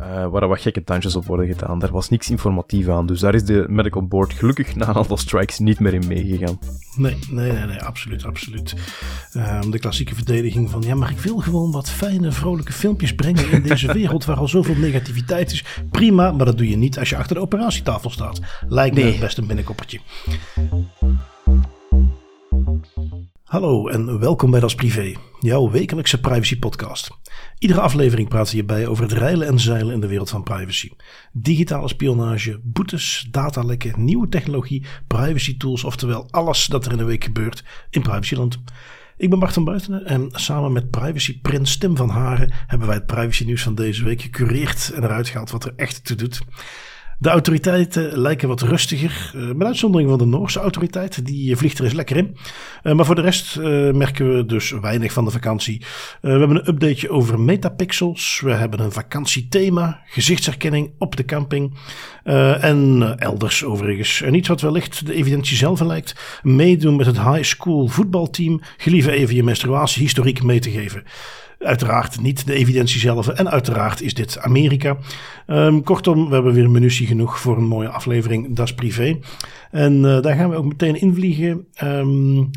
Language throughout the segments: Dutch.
Uh, waar wat gekke tandjes op worden gedaan. Daar was niks informatief aan. Dus daar is de medical board gelukkig na een aantal strikes niet meer in meegegaan. Nee, nee, nee, nee absoluut, absoluut. Um, de klassieke verdediging van ja, maar ik wil gewoon wat fijne, vrolijke filmpjes brengen in deze wereld waar al zoveel negativiteit is. Prima, maar dat doe je niet als je achter de operatietafel staat. Lijkt me best een binnenkoppertje. Hallo en welkom bij Das Privé, jouw wekelijkse privacy podcast. Iedere aflevering praten we hierbij over het reilen en zeilen in de wereld van privacy. Digitale spionage, boetes, datalekken, nieuwe technologie, privacy tools, oftewel alles dat er in de week gebeurt in privacyland. Ik ben Bart van Buitenen en samen met privacy prins Tim van Haren hebben wij het privacy nieuws van deze week gecureerd en eruit gehaald wat er echt toe doet. De autoriteiten lijken wat rustiger, uh, met uitzondering van de Noorse autoriteit. Die vliegt er eens lekker in. Uh, maar voor de rest merken we dus weinig van de vakantie. we hebben een updateje over metapixels. We hebben een vakantiethema, gezichtsherkenning op de camping. en elders overigens. En iets wat wellicht de evidentie zelf lijkt. Meedoen met het high school voetbalteam. Gelieve even je menstruatiehistoriek mee te geven. Uiteraard niet de evidentie zelf. En uiteraard is dit Amerika. Um, kortom, we hebben weer munitie genoeg voor een mooie aflevering. Dat is privé. En uh, daar gaan we ook meteen invliegen. Um,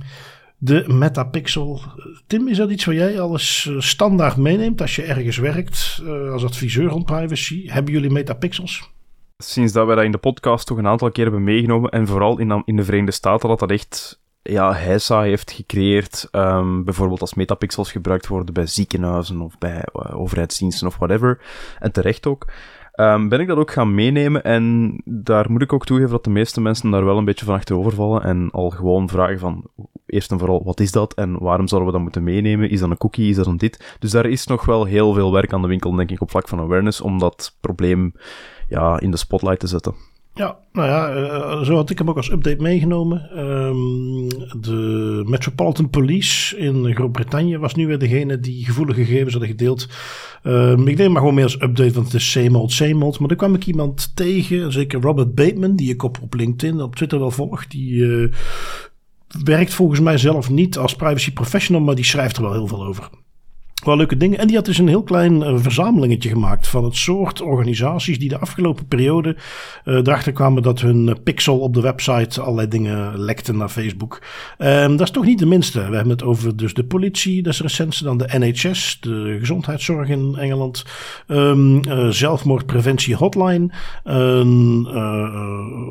de metapixel. Tim, is dat iets wat jij alles eh, standaard meeneemt als je ergens werkt uh, als adviseur rond privacy? Hebben jullie metapixels? Sinds dat we dat in de podcast toch een aantal keer hebben meegenomen en vooral in, in de Verenigde Staten dat dat echt ja, HESA heeft gecreëerd, um, bijvoorbeeld als metapixels gebruikt worden bij ziekenhuizen of bij uh, overheidsdiensten of whatever, en terecht ook, um, ben ik dat ook gaan meenemen en daar moet ik ook toegeven dat de meeste mensen daar wel een beetje van achterover vallen en al gewoon vragen van, eerst en vooral, wat is dat en waarom zouden we dat moeten meenemen? Is dat een cookie? Is dat een dit? Dus daar is nog wel heel veel werk aan de winkel, denk ik, op vlak van awareness, om dat probleem ja, in de spotlight te zetten. Ja, nou ja, uh, zo had ik hem ook als update meegenomen. Um, de Metropolitan Police in Groot-Brittannië was nu weer degene die gevoelige gegevens hadden gedeeld. Um, ik neem maar gewoon meer als update, want het is same old, same old. Maar dan kwam ik iemand tegen, zeker Robert Bateman, die ik op, LinkedIn, op Twitter wel volg. Die uh, werkt volgens mij zelf niet als privacy professional, maar die schrijft er wel heel veel over wel leuke dingen. En die had dus een heel klein uh, verzamelingetje gemaakt van het soort organisaties die de afgelopen periode uh, erachter kwamen dat hun eh, pixel op de website allerlei dingen lekten naar Facebook. Um, dat is toch niet de minste. We hebben het over dus de politie, dat is recentste, dan de NHS, de gezondheidszorg in Engeland, um, zelfmoordpreventie hotline, een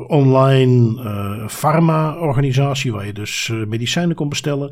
online farma-organisatie waar je dus medicijnen kon bestellen,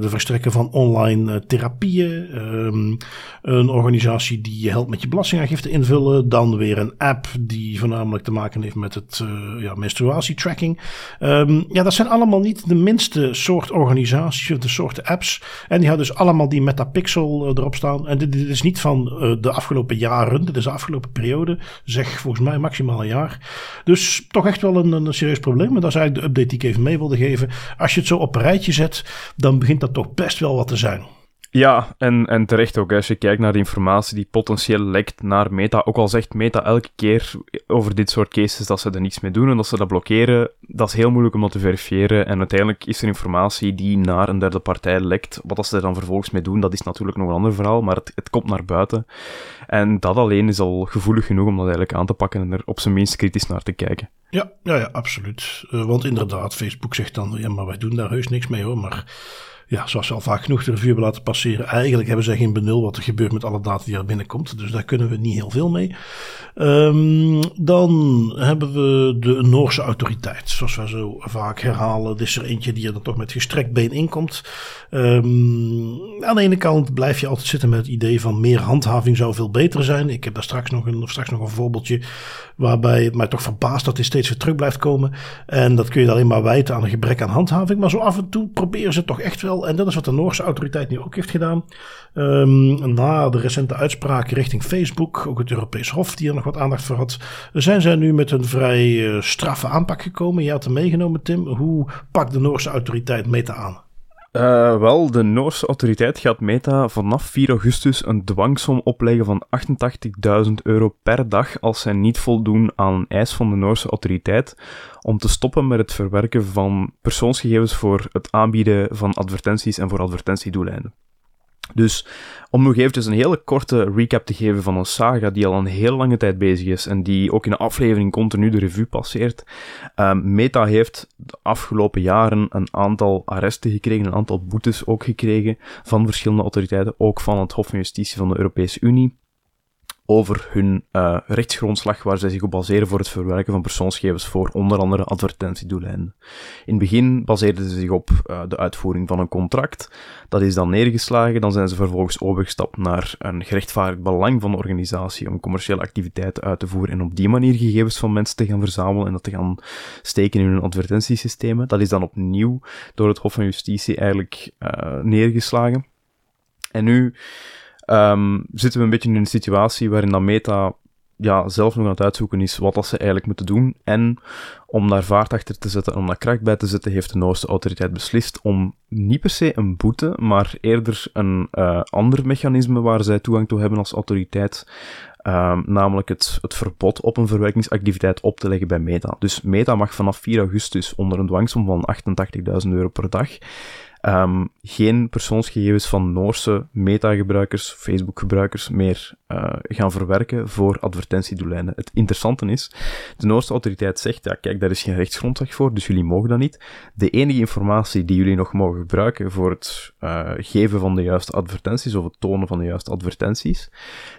de verstrekken van online therapieën. Um, een organisatie die je helpt met je belastingaangifte invullen. Dan weer een app die voornamelijk te maken heeft met het uh, ja, menstruatietracking. Um, ja, dat zijn allemaal niet de minste soort organisaties of de soorten apps. En die hadden dus allemaal die metapixel uh, erop staan. En dit, is niet van uh, de afgelopen jaren. Dit is de afgelopen periode. Zeg volgens mij maximaal een jaar. Dus toch echt wel een, een serieus probleem. En dat is eigenlijk de update die ik even mee wilde geven. Als je het zo op een rijtje zet, dan begint dat toch best wel wat te zijn. Ja, en, en terecht ook. Als je kijkt naar de informatie die potentieel lekt naar Meta, ook al zegt Meta elke keer over dit soort cases dat ze er niets mee doen en dat ze dat blokkeren, dat is heel moeilijk om dat te verifiëren. En uiteindelijk is er informatie die naar een derde partij lekt. Wat ze er dan vervolgens mee doen, dat is natuurlijk nog een ander verhaal, maar het, het komt naar buiten. En dat alleen is al gevoelig genoeg om dat eigenlijk aan te pakken en er op zijn minst kritisch naar te kijken. Ja, ja, ja absoluut. Uh, want inderdaad, Facebook zegt dan, ja, maar wij doen daar heus niks mee hoor, maar ja, zoals we al vaak genoeg de review hebben laten passeren, eigenlijk hebben zij geen benul wat er gebeurt met alle data die er binnenkomt. Dus daar kunnen we niet heel veel mee. Um, dan hebben we de Noorse autoriteit. Zoals we zo vaak herhalen, is er eentje die er dan toch met gestrekt been inkomt. Um, aan de ene kant blijf je altijd zitten met het idee van meer handhaving zou veel beter zijn. Ik heb daar straks nog een, straks nog een voorbeeldje waarbij het mij toch verbaast dat dit steeds weer terug blijft komen. En dat kun je alleen maar wijten aan een gebrek aan handhaving. Maar zo af en toe proberen ze toch echt wel, en dat is wat de Noorse autoriteit nu ook heeft gedaan. Um, na de recente uitspraak richting Facebook, ook het Europees Hof die er nog wat aandacht voor had, zijn zij nu met een vrij uh, straffe aanpak gekomen. Je had hem meegenomen, Tim. Hoe pakt de Noorse autoriteit Meta aan? Uh, wel, de Noorse autoriteit gaat Meta vanaf 4 augustus een dwangsom opleggen van 88.000 euro per dag als zij niet voldoen aan een eis van de Noorse autoriteit om te stoppen met het verwerken van persoonsgegevens voor het aanbieden van advertenties en voor advertentiedoeleinden. Dus om nog eventjes een hele korte recap te geven van een saga die al een hele lange tijd bezig is en die ook in de aflevering continu de revue passeert. Um, Meta heeft de afgelopen jaren een aantal arresten gekregen, een aantal boetes ook gekregen van verschillende autoriteiten, ook van het Hof van Justitie van de Europese Unie over hun uh, rechtsgrondslag waar zij zich op baseren voor het verwerken van persoonsgegevens voor onder andere advertentiedoeleinden. In het begin baseerden ze zich op uh, de uitvoering van een contract. Dat is dan neergeslagen. Dan zijn ze vervolgens overgestapt naar een gerechtvaardigd belang van de organisatie om commerciële activiteiten uit te voeren en op die manier gegevens van mensen te gaan verzamelen en dat te gaan steken in hun advertentiesystemen. Dat is dan opnieuw door het Hof van Justitie eigenlijk uh, neergeslagen. En nu um, zitten we een beetje in een situatie waarin dat Meta ja, zelf nog aan het uitzoeken is wat dat ze eigenlijk moeten doen. En om daar vaart achter te zetten, om daar kracht bij te zetten, heeft de Noorse autoriteit beslist om niet per se een boete, maar eerder een uh, ander mechanisme waar zij toegang toe hebben als autoriteit. Um, namelijk het, het verbod op een verwerkingsactiviteit op te leggen bij Meta. Dus Meta mag vanaf 4 augustus onder een dwangsom van 88.000 euro per dag um, geen persoonsgegevens van Noorse meta-gebruikers, Facebook-gebruikers meer uh, gaan verwerken voor advertentiedoeleinden. Het interessante is, de Noorse autoriteit zegt, ja kijk, daar is geen rechtsgrondslag voor, dus jullie mogen dat niet. De enige informatie die jullie nog mogen gebruiken voor het uh, geven van de juiste advertenties of het tonen van de juiste advertenties,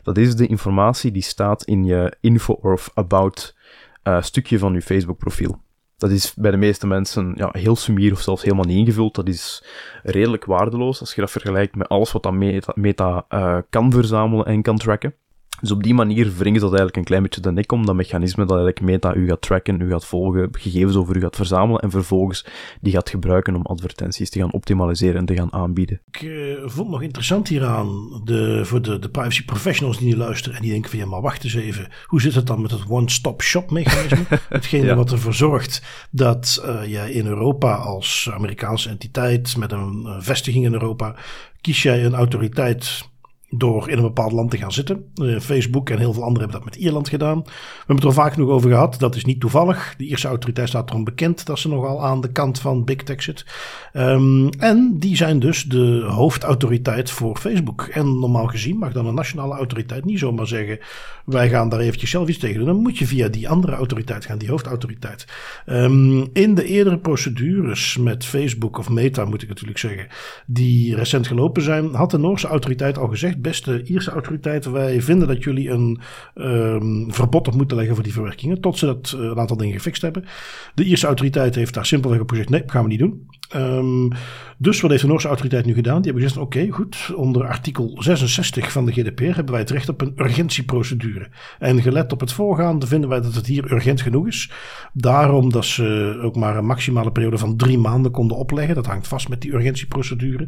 dat is de informatie die staat in je info of about uh, stukje van je Facebook-profiel. Dat is bij de meeste mensen ja, heel sumier of zelfs helemaal niet ingevuld. Dat is redelijk waardeloos als je dat vergelijkt met alles wat dat Meta, meta uh, kan verzamelen en kan tracken. Dus op die manier wringen ze dat eigenlijk een klein beetje de nek om, dat mechanisme dat eigenlijk Meta u gaat tracken, u gaat volgen, gegevens over u gaat verzamelen en vervolgens die gaat gebruiken om advertenties te gaan optimaliseren en te gaan aanbieden. Ik uh, vond nog interessant hieraan, de, voor de, de privacy professionals die nu luisteren en die denken van ja, maar wacht eens even, hoe zit het dan met het one-stop-shop mechanisme? Hetgene ja. wat ervoor zorgt dat uh, je in Europa als Amerikaanse entiteit met een vestiging in Europa, kies jij een autoriteit door in een bepaald land te gaan zitten. Uh, Facebook en heel veel anderen hebben dat met Ierland gedaan. We hebben het er vaak nog over gehad. Dat is niet toevallig. De Ierse autoriteit staat erom bekend dat ze nogal aan de kant van Big Tech zit. Um, en die zijn dus de hoofdautoriteit voor Facebook. En normaal gezien mag dan een nationale autoriteit niet zomaar zeggen: wij gaan daar eventjes zelf iets tegen doen. Dan moet je via die andere autoriteit gaan, die hoofdautoriteit. Um, in de eerdere procedures met Facebook of Meta, moet ik natuurlijk zeggen, die recent gelopen zijn, had de Noorse autoriteit al gezegd beste Ierse autoriteiten, wij vinden dat jullie een um, verbod op moeten leggen voor die verwerkingen, tot ze dat uh, een aantal dingen gefixt hebben. De Ierse autoriteit heeft daar simpelweg op gezegd, nee, gaan we niet doen. Um, dus wat heeft de Noorse autoriteit nu gedaan? Die hebben gezegd, oké, goed, onder artikel 66 van de GDPR hebben wij het recht op een urgentieprocedure. En gelet op het voorgaande vinden wij dat het hier urgent genoeg is. Daarom dat ze ook maar een maximale periode van drie maanden konden opleggen. Dat hangt vast met die urgentieprocedure.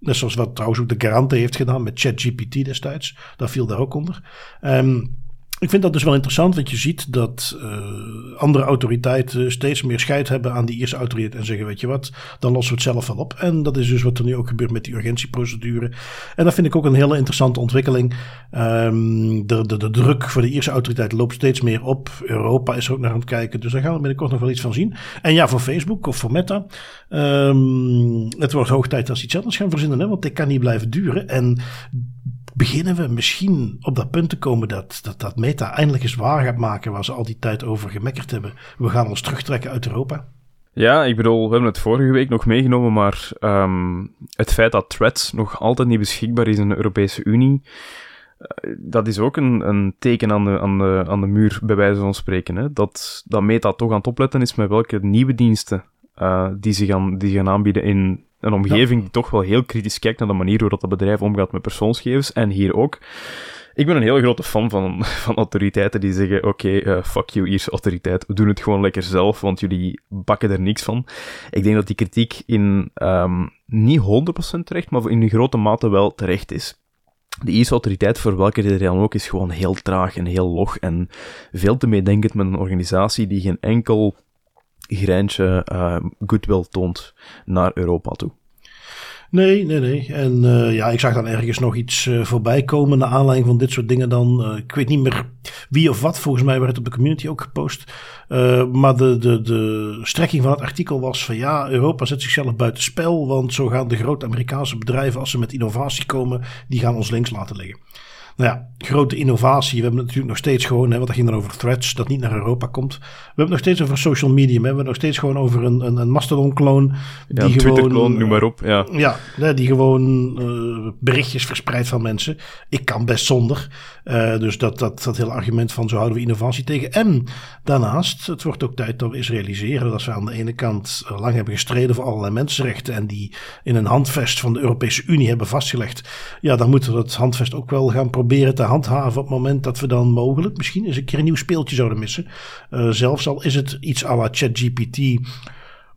Net zoals wat trouwens ook de Garante heeft gedaan met ChatGPT destijds. Dat viel daar ook onder. Um, ik vind dat dus wel interessant, want je ziet dat uh, andere autoriteiten steeds meer scheid hebben aan die eerste autoriteit en zeggen, weet je wat, dan lossen we het zelf wel op. En dat is dus wat er nu ook gebeurt met die urgentieprocedure. En dat vind ik ook een hele interessante ontwikkeling. Um, de, de, de druk voor de Ierse autoriteit loopt steeds meer op. Europa is er ook naar aan het kijken, dus daar gaan we binnenkort nog wel iets van zien. En ja, voor Facebook of voor Meta, um, het wordt hoog tijd dat ze iets anders gaan verzinnen, hè, want dit kan niet blijven duren. En beginnen we misschien op dat punt te komen dat, dat, dat Meta eindelijk eens waar gaat maken waar ze al die tijd over gemekkerd hebben. We gaan ons terugtrekken uit Europa. Ja, ik bedoel, we hebben het vorige week nog meegenomen, maar um, het feit dat Threads nog altijd niet beschikbaar is in de Europese Unie, uh, dat is ook een, een teken aan de, aan, de, aan de muur, bij wijze van spreken. Hè? Dat, dat Meta toch aan het opletten is met welke nieuwe diensten uh, die, ze gaan, die gaan aanbieden in een omgeving die toch wel heel kritisch kijkt naar de manier waarop dat bedrijf omgaat met persoonsgegevens. En hier ook. Ik ben een heel grote fan van, van autoriteiten die zeggen: Oké, okay, uh, fuck you, Ierse autoriteit. We doen het gewoon lekker zelf, want jullie bakken er niks van. Ik denk dat die kritiek in um, niet 100% terecht, maar in een grote mate wel terecht is. De Ierse autoriteit, voor welke reden dan ook, is gewoon heel traag en heel log en veel te meedenkend met een organisatie die geen enkel greintje uh, goodwill toont naar Europa toe. Nee, nee, nee. En uh, ja, ik zag dan ergens nog iets uh, voorbij komen naar aanleiding van dit soort dingen dan. Ik weet niet meer wie of wat. Volgens mij werd het op de community ook gepost. maar de, de, de strekking van het artikel was van ja, Europa zet zichzelf buiten spel. Want zo gaan de grote Amerikaanse bedrijven, als ze met innovatie komen, die gaan ons links laten liggen. Nou ja, grote innovatie. We hebben natuurlijk nog steeds gewoon, hè, want dat ging dan over threads, dat niet naar Europa komt. We hebben het nog steeds over social media. We hebben het nog steeds gewoon over een, een, een Mastodon-kloon. Ja, die Twitter-kloon, noem maar op. Ja, ja die gewoon uh, berichtjes verspreidt van mensen. Ik kan best zonder. Uh, dus dat, dat, dat hele argument van zo houden we innovatie tegen. En daarnaast, het wordt ook tijd dat we eens realiseren dat we aan de ene kant lang hebben gestreden voor allerlei mensenrechten en die in een handvest van de Europese Unie hebben vastgelegd. Ja, dan moeten we dat handvest ook wel gaan proberen proberen te handhaven op het moment dat we dan mogelijk misschien eens een keer een nieuw speeltje zouden missen. Uh, zelfs al is het iets à la ChatGPT,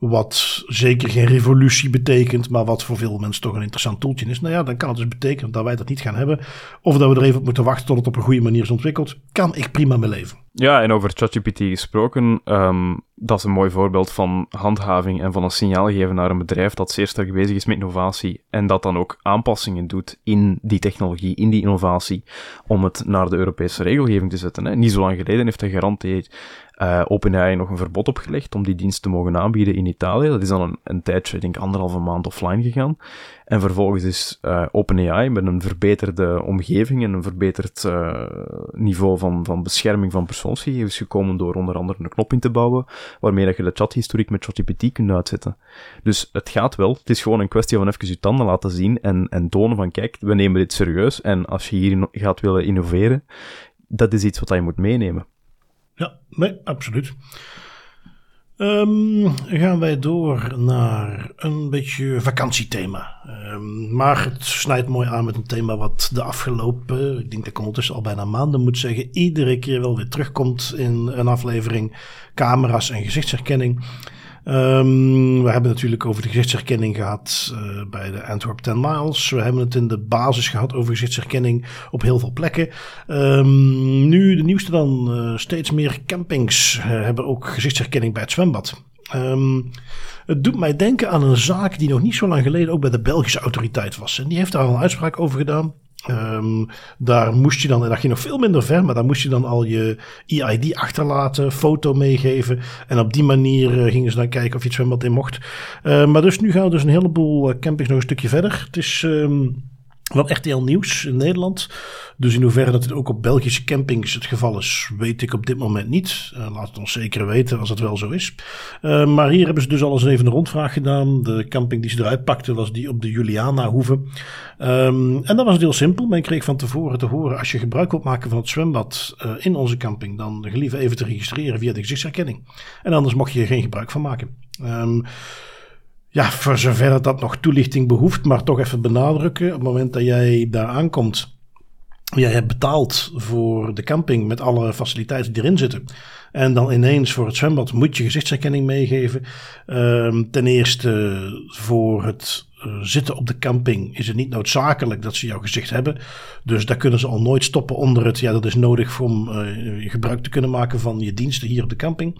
wat zeker geen revolutie betekent, maar wat voor veel mensen toch een interessant toeltje is. Nou ja, dan kan het dus betekenen dat wij dat niet gaan hebben. Of dat we er even op moeten wachten tot het op een goede manier is ontwikkeld. Kan ik prima mee leven. Ja, en over ChatGPT gesproken, um, dat is een mooi voorbeeld van handhaving en van een signaal geven naar een bedrijf dat zeer sterk bezig is met innovatie en dat dan ook aanpassingen doet in die technologie, in die innovatie, om het naar de Europese regelgeving te zetten. Hè. Niet zo lang geleden heeft de garant uh, OpenAI nog een verbod opgelegd om die dienst te mogen aanbieden in Italië. Dat is dan een, een tijdje, ik denk anderhalve maand offline gegaan. En vervolgens is uh, OpenAI met een verbeterde omgeving en een verbeterd uh, niveau van, van bescherming van persoonsgegevens gekomen door onder andere een knop in te bouwen, waarmee dat je de chathistoriek met ChatGPT kunt uitzetten. Dus het gaat wel. Het is gewoon een kwestie van even je tanden laten zien en, en tonen van kijk, we nemen dit serieus en als je hier gaat willen innoveren, dat is iets wat je moet meenemen. Nee, absoluut. Um, gaan wij door naar een beetje vakantiethema. Um, maar het snijdt mooi aan met een thema wat de afgelopen, ik denk dat ik ondertussen al bijna maanden moet zeggen, iedere keer wel weer terugkomt in een aflevering. Camera's en gezichtsherkenning. Um, we hebben natuurlijk over de gezichtsherkenning gehad uh, bij de Antwerp 10 Miles. We hebben het in de basis gehad over gezichtsherkenning op heel veel plekken. Um, nu de nieuwste dan, uh, steeds meer campings uh, hebben ook gezichtsherkenning bij het zwembad. Um, het doet mij denken aan een zaak die nog niet zo lang geleden ook bij de Belgische autoriteit was. En die heeft daar al een uitspraak over gedaan. Um, daar moest je dan, en dat ging nog veel minder ver, maar daar moest je dan al je EID achterlaten, foto meegeven. En op die manier uh, gingen ze dan kijken of je het zwembad in mocht. Uh, maar dus nu gaan we dus een heleboel eh, campings nog een stukje verder. Het is um, wat RTL Nieuws in Nederland. Dus in hoeverre dat dit ook op Belgische campings het geval is, weet ik op dit moment niet. Uh, laat het ons zeker weten als het wel zo is. Uh, maar hier hebben ze dus al eens even een rondvraag gedaan. De camping die ze eruit pakten was die op de Juliana-hoeve. Um, en dat was heel simpel. Men kreeg van tevoren te horen, als je gebruik wilt maken van het zwembad uh, in onze camping, dan gelieve even te registreren via de gezichtsherkenning. En anders mocht je er geen gebruik van maken. Um, ja, voor zover dat nog toelichting behoeft, maar toch even benadrukken. Op het moment dat jij daar aankomt, jij hebt betaald voor de camping met alle faciliteiten die erin zitten. En dan ineens voor het zwembad moet je gezichtsherkenning meegeven. Um, ten eerste voor het zitten op de camping is het niet noodzakelijk dat ze jouw gezicht hebben. Dus daar kunnen ze al nooit stoppen onder het. Ja, dat is nodig om uh, gebruik te kunnen maken van je diensten hier op de camping.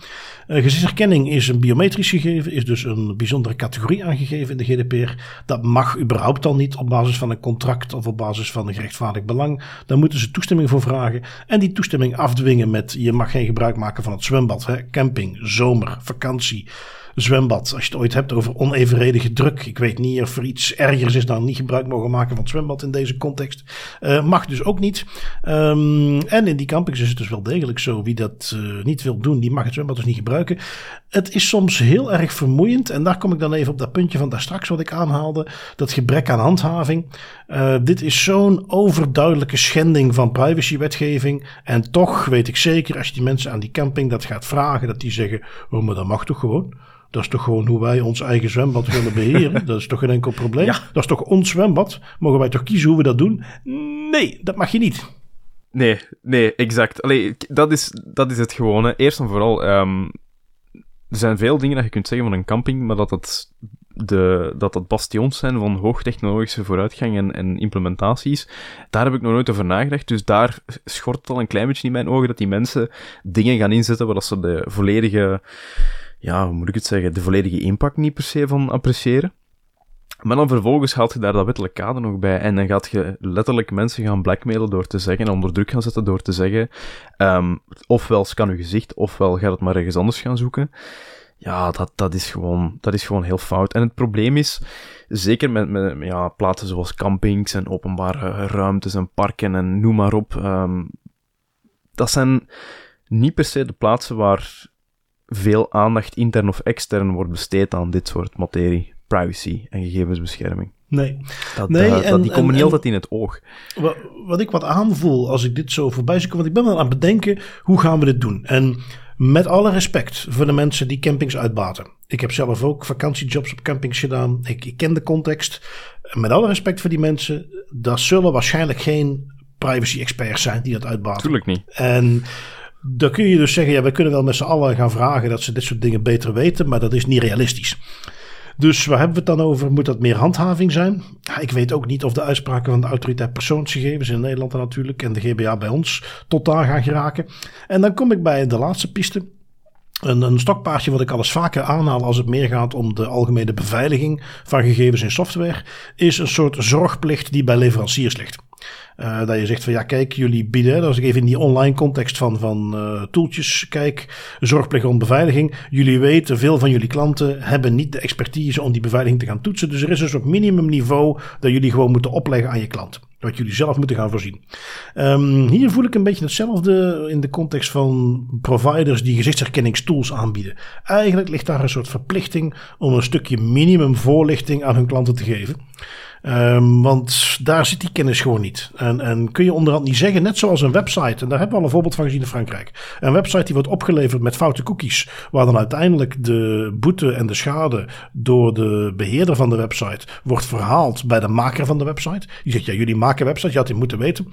Uh, gezichtsherkenning is een biometrisch gegeven, is dus een bijzondere categorie aangegeven in de GDPR. Dat mag überhaupt al niet op basis van een contract of op basis van een gerechtvaardigd belang. Daar moeten ze toestemming voor vragen. En die toestemming afdwingen met je mag geen gebruik maken van het zwembad, hè, camping, zomer, vakantie zwembad. Als je het ooit hebt over onevenredige druk. Ik weet niet of er iets ergers is dan niet gebruik mogen maken van zwembad in deze context. Uh, mag dus ook niet. Um, en in die campings is het dus wel degelijk zo. Wie dat uh, niet wil doen, die mag het zwembad dus niet gebruiken. Het is soms heel erg vermoeiend. En daar kom ik dan even op dat puntje van daar straks wat ik aanhaalde. Dat gebrek aan handhaving. Uh, dit is zo'n overduidelijke schending van privacywetgeving. En toch weet ik zeker, als je die mensen aan die camping dat gaat vragen, dat die zeggen: Oh, maar dat mag toch gewoon? Dat is toch gewoon hoe wij ons eigen zwembad willen beheren? dat is toch geen enkel probleem? Ja. Dat is toch ons zwembad? Mogen wij toch kiezen hoe we dat doen? Nee, dat mag je niet. Nee, nee, exact. Allee, dat is, dat is het gewone. Eerst en vooral, um, er zijn veel dingen dat je kunt zeggen van een camping, maar dat het, de, dat het bastions zijn van hoogtechnologische vooruitgang en, en implementaties, daar heb ik nog nooit over nagedacht. Dus daar schort het al een klein beetje in mijn ogen dat die mensen dingen gaan inzetten waar ze de volledige ja, hoe moet ik het zeggen, de volledige impact niet per se van appreciëren. Maar dan vervolgens haalt je daar dat wettelijk kader nog bij. En dan gaat je letterlijk mensen gaan blackmailen door te zeggen, en onder druk gaan zetten door te zeggen, um, ofwel scan uw gezicht, ofwel gaat het maar ergens anders gaan zoeken. Ja, dat, dat, is gewoon, dat is gewoon heel fout. En het probleem is, zeker met, met ja, plaatsen zoals campings en openbare ruimtes en parken en noem maar op. Um, dat zijn niet per se de plaatsen waar veel aandacht intern of extern wordt besteed aan dit soort materie privacy en gegevensbescherming. Nee. Dat, nee uh, en, die komen en, niet altijd in het oog. Wat, wat, ik wat aanvoel als ik dit zo voorbij zie want ik ben wel aan het bedenken, hoe gaan we dit doen? En met alle respect voor de mensen die campings uitbaten. Ik heb zelf ook vakantiejobs op campings gedaan. Ik, ik ken de context. Met alle respect voor die mensen, dat zullen waarschijnlijk geen privacy-experts zijn die dat uitbaten. Tuurlijk niet. En dan kun je dus zeggen, ja, we kunnen wel met z'n allen gaan vragen dat ze dit soort dingen beter weten, maar dat is niet realistisch. Dus waar hebben we het dan over? Moet dat meer handhaving zijn? Ik weet ook niet of de uitspraken van de autoriteit persoonsgegevens in Nederland natuurlijk en de GBA bij ons tot daar gaan geraken. En dan kom ik bij de laatste piste. Een, een stokpaardje wat ik alles vaker aanhaal als het meer gaat om de algemene beveiliging van gegevens in software, is een soort zorgplicht die bij leveranciers ligt. Uh, dat je zegt van ja, kijk, jullie bieden, als ik even in die online context van, van uh, toeltjes kijk, zorgplicht om beveiliging. Jullie weten, veel van jullie klanten hebben niet de expertise om die beveiliging te gaan toetsen. Dus er is een soort minimumniveau dat jullie gewoon moeten opleggen aan je klant. Wat jullie zelf moeten gaan voorzien. Um, hier voel ik een beetje hetzelfde in de context van providers die gezichtsherkenningstools aanbieden. Eigenlijk ligt daar een soort verplichting om een stukje minimum voorlichting aan hun klanten te geven. Um, want daar zit die kennis gewoon niet. En, en kun je onderhand niet zeggen, net zoals een website, en daar hebben we al een voorbeeld van gezien in Frankrijk. Een website die wordt opgeleverd met foute cookies, waar dan uiteindelijk de boete en de schade door de beheerder van de website wordt verhaald bij de maker van de website. Die zegt, ja, jullie maken website, je had dit moeten weten.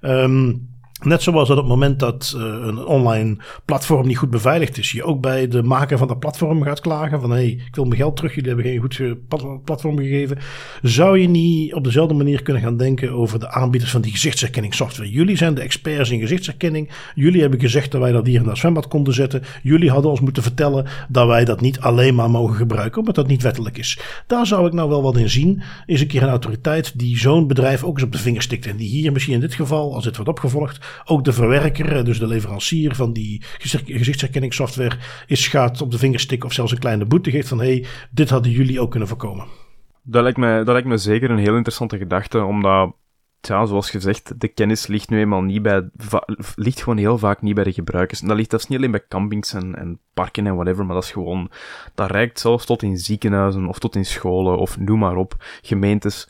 Um, Net zoals dat op het moment dat uh, een online platform niet goed beveiligd is, je ook bij de maker van dat platform gaat klagen van hé, hey, ik wil mijn geld terug, jullie hebben geen goed platform gegeven. Zou je niet op dezelfde manier kunnen gaan denken over de aanbieders van die gezichtsherkenningssoftware? Jullie zijn de experts in gezichtsherkenning. Jullie hebben gezegd dat wij dat hier in dat zwembad konden zetten. Jullie hadden ons moeten vertellen dat wij dat niet alleen maar mogen gebruiken, omdat dat niet wettelijk is. Daar zou ik nou wel wat in zien. Is een keer een autoriteit die zo'n bedrijf ook eens op de vinger stikt en die hier misschien in dit geval, als dit wordt opgevolgd, ook de verwerker, dus de leverancier van die gezichtsherkenningssoftware, is gaat op de vinger stikken of zelfs een kleine boete geeft van hey, dit hadden jullie ook kunnen voorkomen. Dat lijkt, me, dat lijkt me zeker een heel interessante gedachte, omdat, ja, zoals gezegd, de kennis ligt nu eenmaal niet bij, ligt gewoon heel vaak niet bij de gebruikers. En dat ligt dat is niet alleen bij campings en, en parken en whatever, maar dat is gewoon, dat reikt zelfs tot in ziekenhuizen of tot in scholen of noem maar op, gemeentes.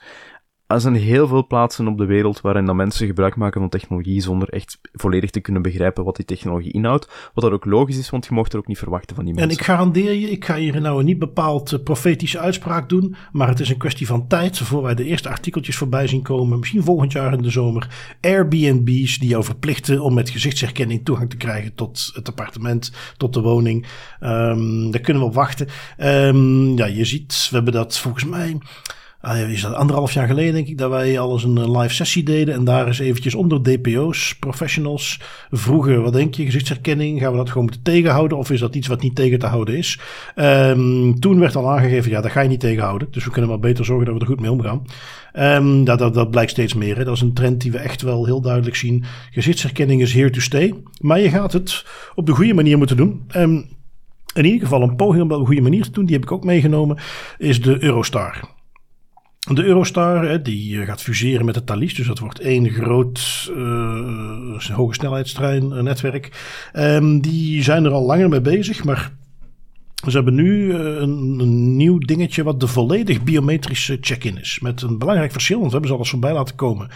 Er zijn heel veel plaatsen op de wereld waarin dat mensen gebruik maken van technologie zonder echt volledig te kunnen begrijpen wat die technologie inhoudt. Wat dat ook logisch is, want je mocht er ook niet verwachten van die mensen. En ik garandeer je, ik ga hier nou een niet bepaald uh, profetische uitspraak doen, maar het is een kwestie van tijd voor wij de eerste artikeltjes voorbij zien komen, misschien volgend jaar in de zomer. Airbnb's die jou verplichten om met gezichtsherkenning toegang te krijgen tot het appartement, tot de woning. Um, daar kunnen we op wachten. Um, ja, je ziet, we hebben dat volgens mij is dat anderhalf jaar geleden, denk ik, dat wij al eens een eh, live sessie deden. En daar is eventjes onder DPO's, professionals, vroegen: wat denk je, gezichtsherkenning? Gaan we dat gewoon moeten tegenhouden? Of is dat iets wat niet tegen te houden is? Um, toen werd al aangegeven: ja, dat ga je niet tegenhouden. Dus we kunnen maar beter zorgen dat we er goed mee omgaan. Um, dat, dat, dat blijkt steeds meer. Hè. Dat is een trend die we echt wel heel duidelijk zien. Gezichtsherkenning is here to stay. Maar je gaat het op de goede manier moeten doen. Um, in ieder geval een poging om dat op een goede manier te doen, die heb ik ook meegenomen, is de Eurostar. De Eurostar die eh, gaat fuseren met de Thalys. Dus dat wordt één groot uh, hoge snelheidstreinnetwerk. Um, die zijn er al langer mee bezig. Maar ze hebben nu een, een, nieuw dingetje wat de volledig biometrische check-in is. Met een belangrijk verschil, want we hebben ze alles voorbij laten komen.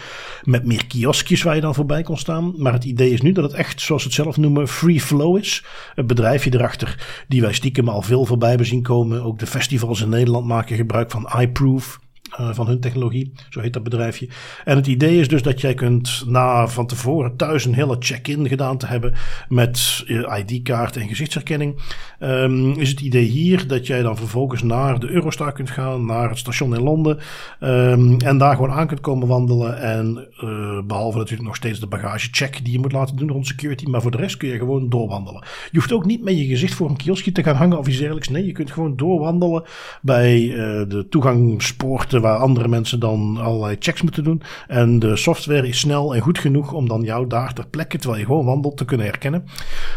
Met meer kioskjes waar je dan voorbij kon staan. Maar het idee is nu dat het echt, zoals ze het zelf noemen, free flow is. Het bedrijfje erachter, die wij stiekem al veel voorbij hebben zien komen. Ook de festivals in Nederland maken gebruik van iProof. Uh, van hun technologie, zo heet dat bedrijfje. En het idee is dus dat jij kunt na van tevoren thuis een hele check-in gedaan te hebben met ID-kaart en gezichtsherkenning, um, is het idee hier dat jij dan vervolgens naar de Eurostar kunt gaan, naar het station in Londen um, en daar gewoon aan kunt komen wandelen en uh, behalve natuurlijk nog steeds de bagagecheck die je moet laten doen rond security, maar voor de rest kun je gewoon doorwandelen. Je hoeft ook niet met je gezicht voor een kioskje te gaan hangen of iets dergelijks. Nee, je kunt gewoon doorwandelen bij uh, de toegangspoorten waar andere mensen dan allerlei checks moeten doen. En de software is snel en goed genoeg om dan jou daar ter plekke, terwijl je gewoon wandelt, te kunnen herkennen.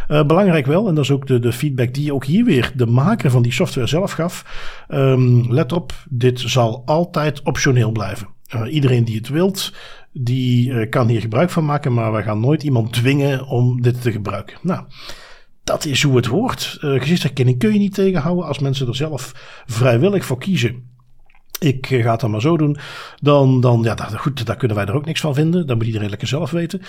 Uh, belangrijk wel, en dat is ook de, de feedback die ook hier weer de maker van die software zelf gaf. Um, let op, dit zal altijd optioneel blijven. Uh, iedereen die het wilt, die uh, kan hier gebruik van maken, maar we gaan nooit iemand dwingen om dit te gebruiken. Nou, dat is hoe het hoort. Uh, gezichtsherkenning kun je niet tegenhouden als mensen er zelf vrijwillig voor kiezen ik eh, ga het dan maar zo doen. Dan, dan ja, dat, goed, daar kunnen wij er ook niks van vinden. Dat moet iedereen lekker zelf weten.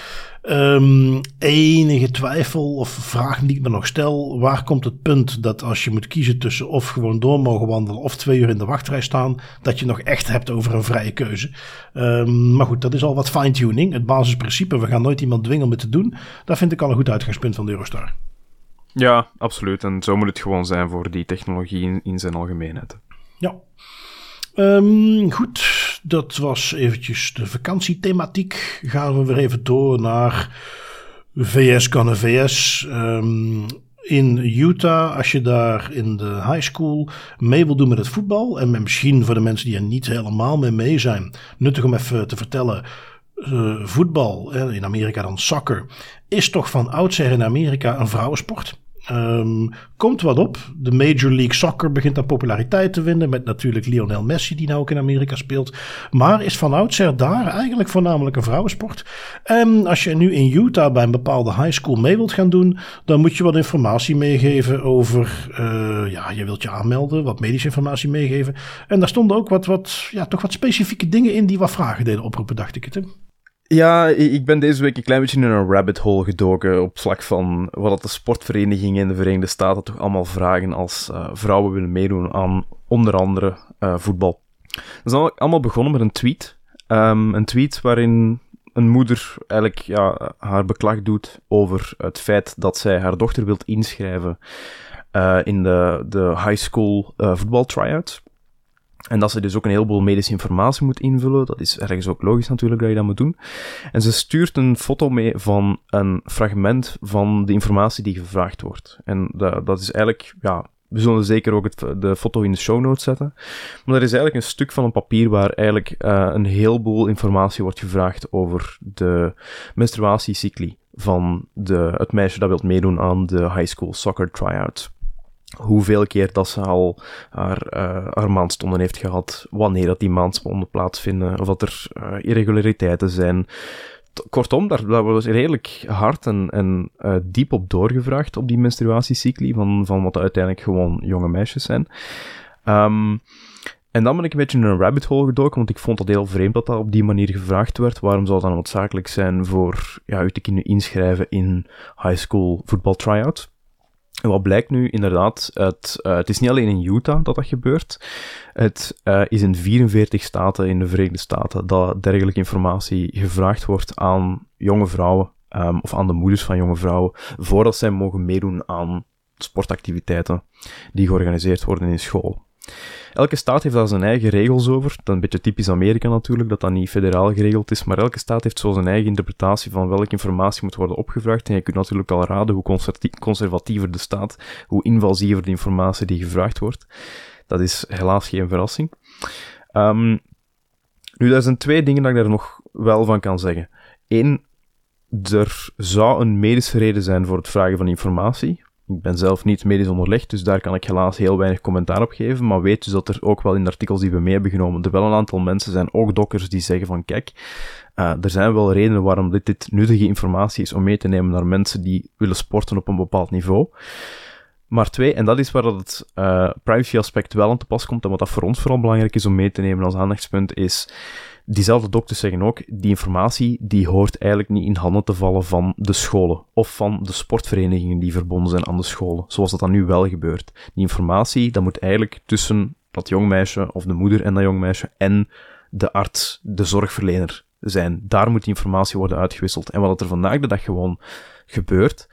Um, enige twijfel of vraag die ik me nog stel. Waar komt het punt dat als je moet kiezen tussen of gewoon door mogen wandelen of twee uur in de wachtrij staan, dat je nog echt hebt over een vrije keuze. Um, maar goed, dat is al wat fine-tuning. Het basisprincipe, we gaan nooit iemand dwingen om het te doen. Dat vind ik al een goed uitgangspunt van de Eurostar. Ja, absoluut. En zo moet het gewoon zijn voor die technologie in, in zijn algemeenheid. Ja. Um, goed, dat was eventjes de vakantiethematiek. Gaan we weer even door naar VS kan VS. Um, in Utah, als je daar in de high school mee wil doen met het voetbal. En misschien voor de mensen die er niet helemaal mee mee zijn. Nuttig om even te vertellen. Uh, voetbal, in Amerika dan soccer, is toch van oudsher in Amerika een vrouwensport. Um, komt wat op. De Major League Soccer begint aan populariteit te winnen. Met natuurlijk Lionel Messi, die nou ook in Amerika speelt. Maar is van oudsher daar eigenlijk voornamelijk een vrouwensport. En als je nu in Utah bij een bepaalde high school mee wilt gaan doen. dan moet je wat informatie meegeven over. Uh, ja, je wilt je aanmelden, wat medische informatie meegeven. En daar stonden ook wat, wat, ja, toch wat specifieke dingen in die wat vragen deden oproepen, dacht ik het. Ja, ik ben deze week een klein beetje in een rabbit hole gedoken op vlak van wat de sportverenigingen in de Verenigde Staten toch allemaal vragen als uh, vrouwen willen meedoen aan onder andere uh, voetbal. Dat is allemaal begonnen met een tweet. Um, een tweet waarin een moeder eigenlijk ja, haar beklag doet over het feit dat zij haar dochter wilt inschrijven uh, in de, de high school voetbal tryout. En dat ze dus ook een heleboel medische informatie moet invullen. Dat is ergens ook logisch natuurlijk dat je dat moet doen. En ze stuurt een foto mee van een fragment van de informatie die gevraagd wordt. En dat, dat is eigenlijk, ja, we zullen zeker ook het, de foto in de show notes zetten. Maar er is eigenlijk een stuk van een papier waar eigenlijk uh, een heleboel informatie wordt gevraagd over de menstruatiecycli van de, het meisje dat wilt meedoen aan de high school soccer tryout hoeveel keer dat ze al haar, uh, haar maandstonden heeft gehad, wanneer dat die maandstonden plaatsvinden, of dat er uh, irregulariteiten zijn. Kortom, daar, daar was redelijk hard en, en uh, diep op doorgevraagd op die menstruatiecycli van, van wat uiteindelijk gewoon jonge meisjes zijn. Um, en dan ben ik een beetje in een rabbit hole gedoken, want ik vond dat heel vreemd dat dat op die manier gevraagd werd. Waarom zou dat noodzakelijk zijn voor ja, u te kunnen inschrijven in high school voetbal tryout? En wat blijkt nu inderdaad, het, uh, het is niet alleen in Utah dat dat gebeurt. Het uh, is in 44 staten in de Verenigde Staten dat dergelijke informatie gevraagd wordt aan jonge vrouwen, um, of aan de moeders van jonge vrouwen, voordat zij mogen meedoen aan sportactiviteiten die georganiseerd worden in school. Elke staat heeft daar zijn eigen regels over. Dat een beetje typisch Amerika natuurlijk, dat dat niet federaal geregeld is. Maar elke staat heeft zo zijn eigen interpretatie van welke informatie moet worden opgevraagd. En je kunt natuurlijk al raden hoe conservatiever de staat, hoe invasiever de informatie die gevraagd wordt. Dat is helaas geen verrassing. Um, nu, er zijn twee dingen dat ik daar nog wel van kan zeggen. Eén, er zou een medische reden zijn voor het vragen van informatie. Ik ben zelf niet medisch onderlegd, dus daar kan ik helaas heel weinig commentaar op geven. Maar weet dus dat er ook wel in de artikels die we mee hebben genomen, er wel een aantal mensen zijn, ook dokkers, die zeggen van kijk, uh, er zijn wel redenen waarom dit, dit nuttige informatie is om mee te nemen naar mensen die willen sporten op een bepaald niveau. Maar twee, en dat is waar het uh, privacy aspect wel aan te pas komt, en wat dat voor ons vooral belangrijk is om mee te nemen als aandachtspunt, is diezelfde dokters zeggen ook, die informatie die hoort eigenlijk niet in handen te vallen van de scholen of van de sportverenigingen die verbonden zijn aan de scholen, zoals dat dan nu wel gebeurt. Die informatie, dat moet eigenlijk tussen dat jong meisje, of de moeder en dat jong meisje, en de arts, de zorgverlener zijn. Daar moet die informatie worden uitgewisseld. En wat er vandaag de dag gewoon gebeurt,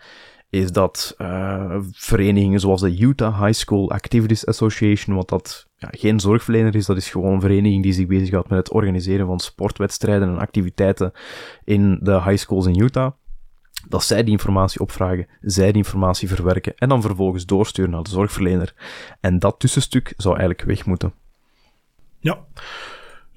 is dat uh, verenigingen zoals de Utah High School Activities Association, wat dat ja, geen zorgverlener is, dat is gewoon een vereniging die zich bezighoudt met het organiseren van sportwedstrijden en activiteiten in de high schools in Utah. Dat zij die informatie opvragen, zij die informatie verwerken en dan vervolgens doorsturen naar de zorgverlener. En dat tussenstuk zou eigenlijk weg moeten. Ja,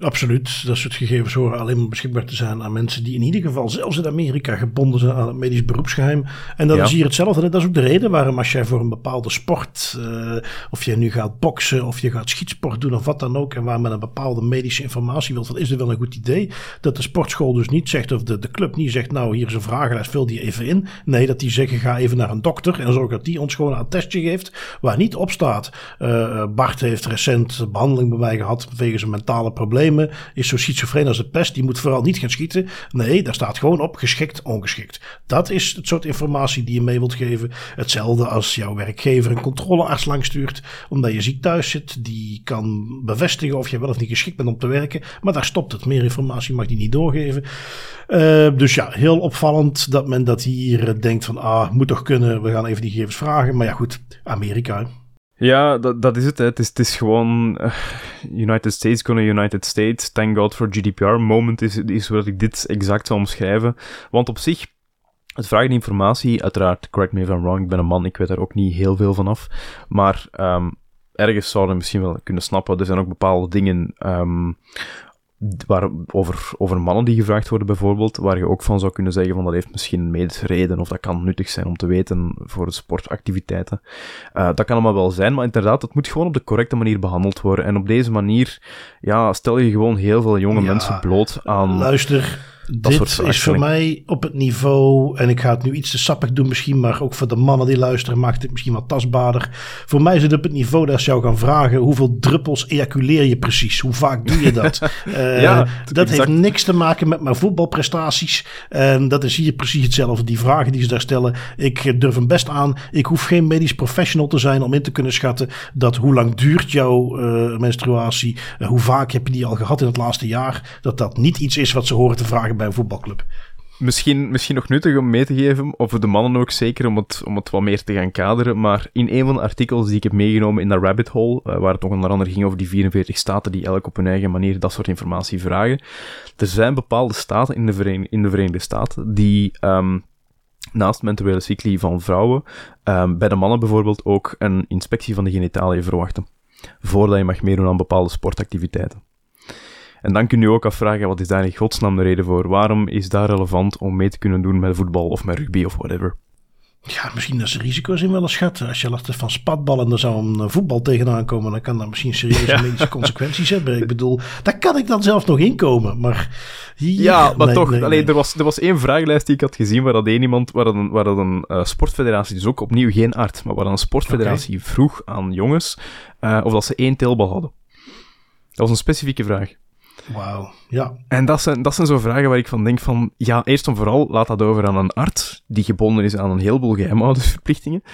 Absoluut. Dat soort gegevens horen alleen maar beschikbaar te zijn aan mensen die in ieder geval, zelfs in Amerika, gebonden zijn aan het medisch beroepsgeheim. En dat is hier hetzelfde. Dat is ook de reden waarom als jij voor een bepaalde sport, uh, of je nu gaat boksen of je gaat schietsport doen of wat dan ook, en waar men een bepaalde medische informatie wilt, is het wel een goed idee. Dat de sportschool dus niet zegt, of de, de club niet zegt, nou hier is een vragenlijst, vul die even in. Nee, dat die zeggen, ga even naar een dokter en zorg dat die ons gewoon een testje geeft waar niet op staat. Uh, Bart heeft recent behandeling bij mij gehad wegens een mentale probleem is zo schizofreen als de pest. Die moet vooral niet gaan schieten. Nee, daar staat gewoon op geschikt, ongeschikt. Dat is het soort informatie die je mee wilt geven. Hetzelfde als jouw werkgever een controlearts langstuurt. Omdat je ziek thuis zit. Die kan bevestigen of je wel of niet geschikt bent om te werken. Maar daar stopt het. Meer informatie mag die niet doorgeven. Uh, dus ja, heel opvallend dat men dat hier denkt van... Ah, moet toch kunnen. We gaan even die gegevens vragen. Maar ja, goed. Amerika. Ja, dat, dat is het. Hè. Het, is, het is gewoon uh, United States gonna United States. Thank God for GDPR. Moment is, is hoe ik dit exact zou omschrijven. Want op zich, het vragen informatie, uiteraard, correct me if I'm wrong, ik ben een man, ik weet daar ook niet heel veel van af. Maar um, ergens zouden we misschien wel kunnen snappen. Er zijn ook bepaalde dingen um, waar, over, over mannen die gevraagd worden bijvoorbeeld, waar je ook van zou kunnen zeggen van dat heeft misschien reden of dat kan nuttig zijn om te weten voor de sportactiviteiten. Uh, dat kan allemaal wel zijn, maar inderdaad, het moet gewoon op de correcte manier behandeld worden. En op deze manier, ja, stel je gewoon heel veel jonge mensen bloot aan... Luister, dit is voor mij op het niveau, en ik ga het nu iets te sappig doen misschien, maar ook voor de mannen die luisteren maakt het misschien wat tastbaarder. Voor mij is het op het niveau dat ze jou gaan vragen hoeveel druppels ejaculeer je precies? Hoe vaak doe je dat? uh, ja, dat heeft niks te maken met mijn voetbalprestaties. En dat is hier precies hetzelfde. Die vragen die ze daar stellen, ik durf hem best aan. Ik hoef geen medisch professional te zijn om in te kunnen schatten dat hoe lang duurt jouw uh, menstruatie, uh, hoe vaak heb je die al gehad in het laatste jaar, dat dat niet iets is wat ze horen te vragen bij een voetbalclub. Misschien, misschien nog nuttig om mee te geven, of de mannen ook zeker, om het, om het wat meer te gaan kaderen. Maar in een van de artikels die ik heb meegenomen in de rabbit hole, uh, waar het nog onder andere ging over die 44 staten die elk op hun eigen manier dat soort informatie vragen. Er zijn bepaalde staten in de, Verenigde, in de Verenigde Staten die um, naast menstruele cycli van vrouwen, um, bij de mannen bijvoorbeeld ook een inspectie van de genitaliën verwachten. Voordat je mag meedoen aan bepaalde sportactiviteiten. En dan kun je ook afvragen, wat is daar in godsnaam de reden voor? Waarom is dat relevant om mee te kunnen doen met voetbal of met rugby of whatever? Ja, misschien dat ze risico's in willen schatten. Als je last van spatballen, dan zou een voetbal tegenaan komen. Dan kan dat misschien serieuze medische consequenties hebben. Ik bedoel, daar kan ik dan zelf nog inkomen. Maar hier, ja, maar toch. Nee, alleen, Er, was, er was één vragenlijst die ik had gezien waar dat één iemand, waar dat een, waar dat een uh, sportfederatie, dus ook opnieuw geen arts, maar waar een sportfederatie okay. vroeg aan jongens uh, of dat ze één teelbal hadden. Dat was een specifieke vraag. Wauw, ja. En dat zijn, dat zijn zo vragen waar ik van denk van, ja, eerst en vooral laat dat over aan een arts, die gebonden is aan een heleboel geheimhoudingsverplichtingen.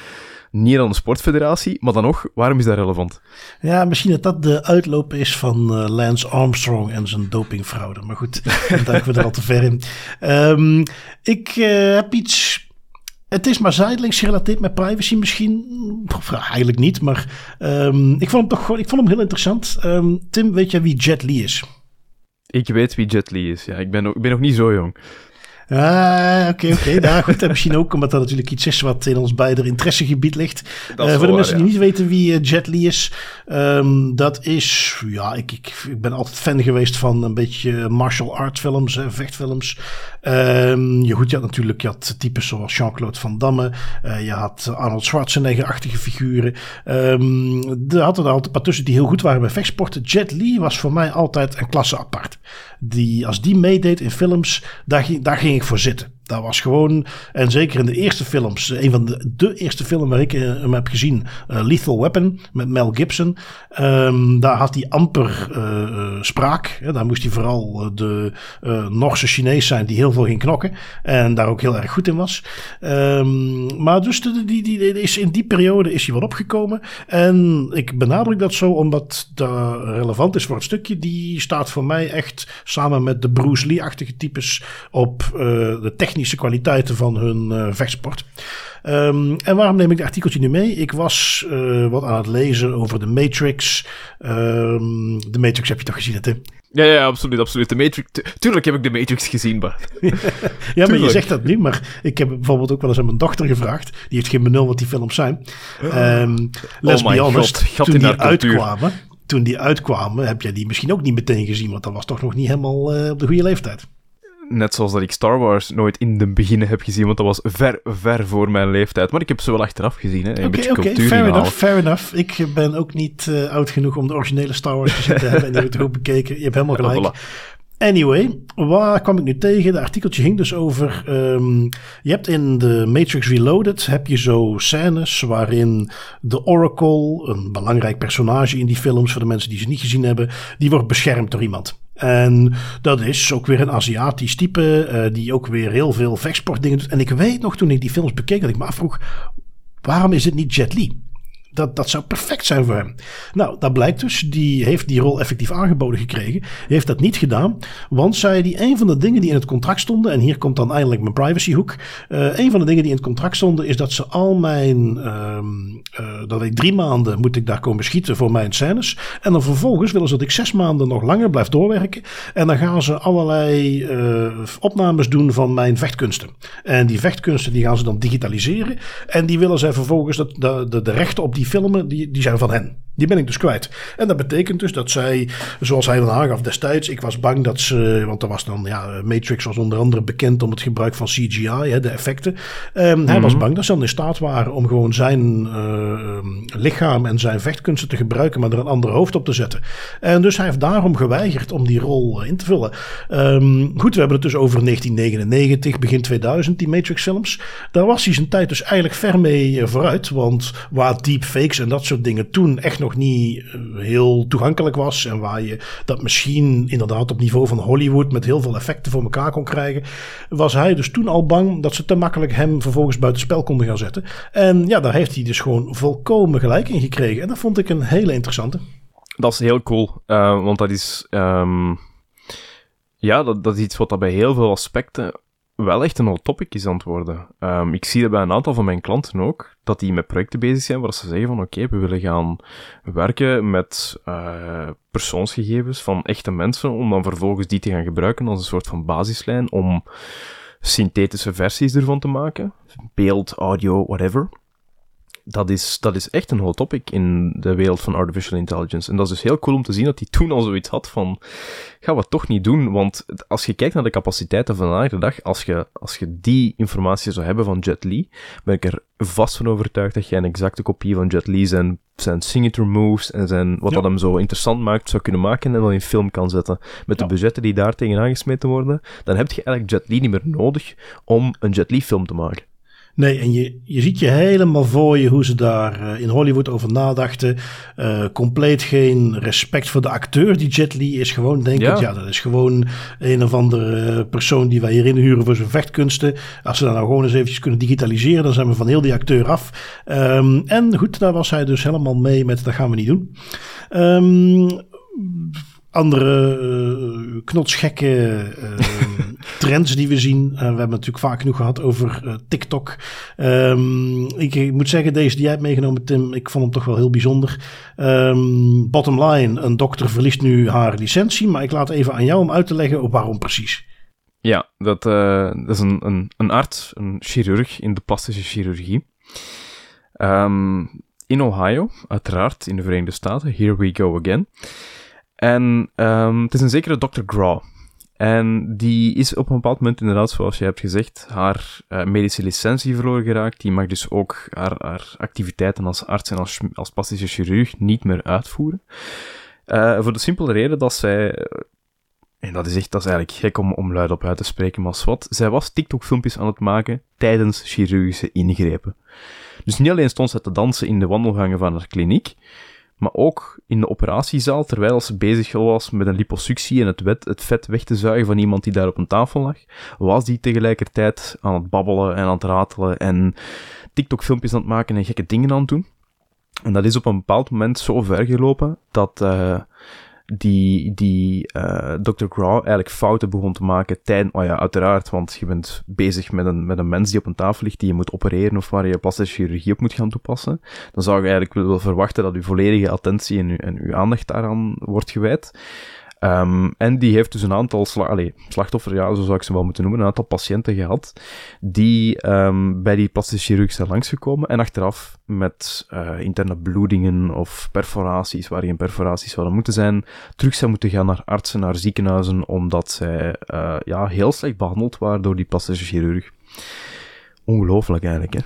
Niet aan een sportfederatie, maar dan nog, waarom is dat relevant? Ja, misschien dat dat de uitloop is van uh, Lance Armstrong en zijn dopingfraude. Maar goed, dan duiken we er al te ver in. Um, ik uh, heb iets het is maar zijdelings gerelateerd met privacy misschien. Of, eigenlijk niet, maar um, ik, vond hem toch, ik vond hem heel interessant. Um, Tim, weet jij wie Jet Li is? Ik weet wie Jet Li is, ja. Ik ben, ik ben nog niet zo jong. Ah, oké, oké. Okay. Nou goed, en misschien ook omdat dat natuurlijk iets is wat in ons beider interessegebied ligt. Uh, voor de mensen die niet weten wie uh, Jet Li is, um, dat is, ja, ik, ik, ik ben altijd fan geweest van een beetje martial art films, hè, vechtfilms. Um, je, goed, je had natuurlijk je had types zoals Jean-Claude Van Damme, uh, je had Arnold Schwarzenegger-achtige figuren. Um, er hadden er altijd een paar tussen die heel goed waren bij vechtsporten. Jet Li was voor mij altijd een klasse apart. Die, als die meedeed in films, daar ging, daar ging ik voor zitten. Dat was gewoon, en zeker in de eerste films, een van de, de eerste film waar ik uh, hem heb gezien, uh, Lethal Weapon met Mel Gibson. Um, daar had hij amper uh, spraak. Ja, daar moest hij vooral de Norse Chinees zijn die heel veel ging knokken. En daar ook heel erg goed in was. Um, maar dus de, die, die, die, is, in die periode is hij wat opgekomen. En ik benadruk dat zo omdat dat relevant is voor het stukje. Die staat voor mij echt samen met de Bruce Lee-achtige types op de technische technische kwaliteiten van hun uh, vechtsport. Um, en waarom neem ik het artikeltje nu mee? Ik was uh, wat aan het lezen over de Matrix. Um, de Matrix heb je toch gezien, Tim? Ja, ja, absoluut, absoluut. De Matrix, tuurlijk heb ik de Matrix gezien, maar... ja, maar je zegt dat nu, maar ik heb bijvoorbeeld ook wel eens aan mijn dochter gevraagd. Die heeft geen benul wat die films zijn. Um, let's oh be honest, God, toen die uitkwamen, toen die uitkwamen, heb jij die misschien ook niet meteen gezien, want dat was toch nog niet helemaal uh, op de goede leeftijd. Net zoals dat ik Star Wars nooit in de beginnen heb gezien, want dat was ver, ver voor mijn leeftijd. Maar ik heb ze wel achteraf gezien, hè. Een okay, beetje okay, fair enough, fair enough. Ik ben ook niet uh, oud genoeg om de originele Star Wars gezien te hebben en die heb ik ook bekeken. Je hebt helemaal gelijk. Anyway, waar kwam ik nu tegen? De artikeltje ging dus over. Um, je hebt in de Matrix Reloaded heb je zo scènes waarin de Oracle, een belangrijk personage in die films voor de mensen die ze niet gezien hebben, die wordt beschermd door iemand. En dat is ook weer een Aziatisch type, uh, die ook weer heel veel vechtsportdingen doet. En ik weet nog toen ik die films bekeek dat ik me afvroeg, waarom is het niet Jet Li? Dat, dat zou perfect zijn voor hem. Nou, dat blijkt dus. Die heeft die rol effectief aangeboden gekregen. heeft dat niet gedaan. Want zei die een van de dingen die in het contract stonden. En hier komt dan eindelijk mijn privacyhoek. Uh, een van de dingen die in het contract stonden. Is dat ze al mijn. Uh, uh, dat ik drie maanden moet ik daar komen schieten voor mijn scènes. En dan vervolgens willen ze dat ik zes maanden nog langer blijf doorwerken. En dan gaan ze allerlei uh, opnames doen van mijn vechtkunsten. En die vechtkunsten die gaan ze dan digitaliseren. En die willen zij vervolgens dat, de, de, de rechten op die filmen, die, die zijn van hen. Die ben ik dus kwijt. En dat betekent dus dat zij, zoals hij dan aangaf destijds, ik was bang dat ze, want er was dan, ja, Matrix was onder andere bekend om het gebruik van CGI, hè, de effecten. Um, Hij was mhm. bang dat ze dan in staat waren om gewoon zijn uh, lichaam en zijn vechtkunsten te gebruiken, maar er een ander hoofd op te zetten. En dus hij heeft daarom geweigerd om die rol in te vullen. Um, goed, we hebben het dus over 1999, begin 2000, die Matrix films. Daar was hij zijn tijd dus eigenlijk ver mee vooruit, want waar en dat soort dingen toen echt nog niet eh, heel toegankelijk was. En waar je dat misschien inderdaad op niveau van Hollywood met heel veel effecten voor elkaar kon krijgen. Was hij dus toen al bang dat ze te makkelijk hem vervolgens buitenspel konden gaan zetten. En ja, daar heeft hij dus gewoon volkomen gelijk in gekregen. En dat vond ik een hele interessante. Dat is heel cool, uh, want dat is. Um, ja, dat, dat is iets wat dat bij heel veel aspecten wel echt een hot topic is worden. Um, ik zie dat bij een aantal van mijn klanten ook, dat die met projecten bezig zijn waar ze zeggen van oké, we willen gaan werken met uh, persoonsgegevens van echte mensen, om dan vervolgens die te gaan gebruiken als een soort van basislijn om synthetische versies ervan te maken. Beeld, audio, whatever dat is, dat is echt een hot topic in de wereld van artificial intelligence. En dat is dus heel cool om te zien dat hij toen al zoiets had van, gaan we het toch niet doen? Want als je kijkt naar de capaciteiten van vandaag de dag, als je, als je die informatie zou hebben van Jet Li, ben ik er vast van overtuigd dat je een exacte kopie van Jet Li zijn, zijn signature moves en zijn, wat dat hem zo interessant maakt, zou kunnen maken en dan in film kan zetten. Met de budgetten die daar tegenaan gesmeten worden, dan heb je eigenlijk Jet Li niet meer nodig om een Jet Li film te maken. Nee, en je, je ziet je helemaal voor je hoe ze daar uh, in Hollywood over nadachten. Uh, compleet geen respect voor de acteur die Jet Li is. Gewoon denken, ja. ja, dat is gewoon een of andere persoon die wij hierin huren voor zijn vechtkunsten. Als ze dat nou gewoon eens eventjes kunnen digitaliseren, dan zijn we van heel die acteur af. Um, en goed, daar was hij dus helemaal mee met, dat gaan we niet doen. Um, andere uh, knotsgekke uh, trends die we zien. Uh, we hebben natuurlijk vaak genoeg gehad over TikTok. Um, ik, ik, moet zeggen, deze die jij hebt meegenomen, Tim, ik vond hem toch wel heel bijzonder. Um, bottom line, een dokter verliest nu haar licentie, maar ik laat even aan jou om uit te leggen waarom precies. Ja, dat, dat is een, een, een, arts, een chirurg in de plastische chirurgie. Um, in Ohio, uiteraard, in de Verenigde Staten. Here we go again. En het is een zekere Dr. Graw. En die is op een bepaald moment inderdaad, zoals je hebt gezegd, haar uh, medische licentie verloren geraakt. Die mag dus ook haar, haar activiteiten als arts en als, als plastische chirurg niet meer uitvoeren. Uh, voor de simpele reden dat zij en dat is echt, dat is eigenlijk gek om, om luid op uit te spreken, maar wat. Zij was TikTok-filmpjes aan het maken tijdens chirurgische ingrepen. Dus niet alleen stond ze te dansen in de wandelgangen van haar kliniek, maar ook in de operatiezaal, terwijl ze bezig was met een liposuctie en het, het vet weg te zuigen van iemand die daar op een tafel lag, was die tegelijkertijd aan het babbelen en aan het ratelen en TikTok-filmpjes aan het maken en gekke dingen aan het doen. En dat is op een bepaald moment zo ver gelopen dat uh, die, die uh, Dr. Graw eigenlijk fouten begon te maken tijdens, oh ja, uiteraard, want je bent bezig met een, met een mens die op een tafel ligt die je moet opereren of waar je plastische chirurgie op moet gaan toepassen. Dan zou je eigenlijk wel verwachten dat uw volledige attentie en en uw aandacht daaraan wordt gewijd. Um, en die heeft dus een aantal sla Allee, slachtoffers, ja, zo zou ik ze wel moeten noemen, een aantal patiënten gehad, die um, bij die plastische chirurg zijn langsgekomen en achteraf met uh, interne bloedingen of perforaties, waar geen perforaties zouden moeten zijn, terug zijn moeten gaan naar artsen, naar ziekenhuizen, omdat zij uh, ja, heel slecht behandeld waren door die plastische chirurg. Ongelooflijk eigenlijk, hè?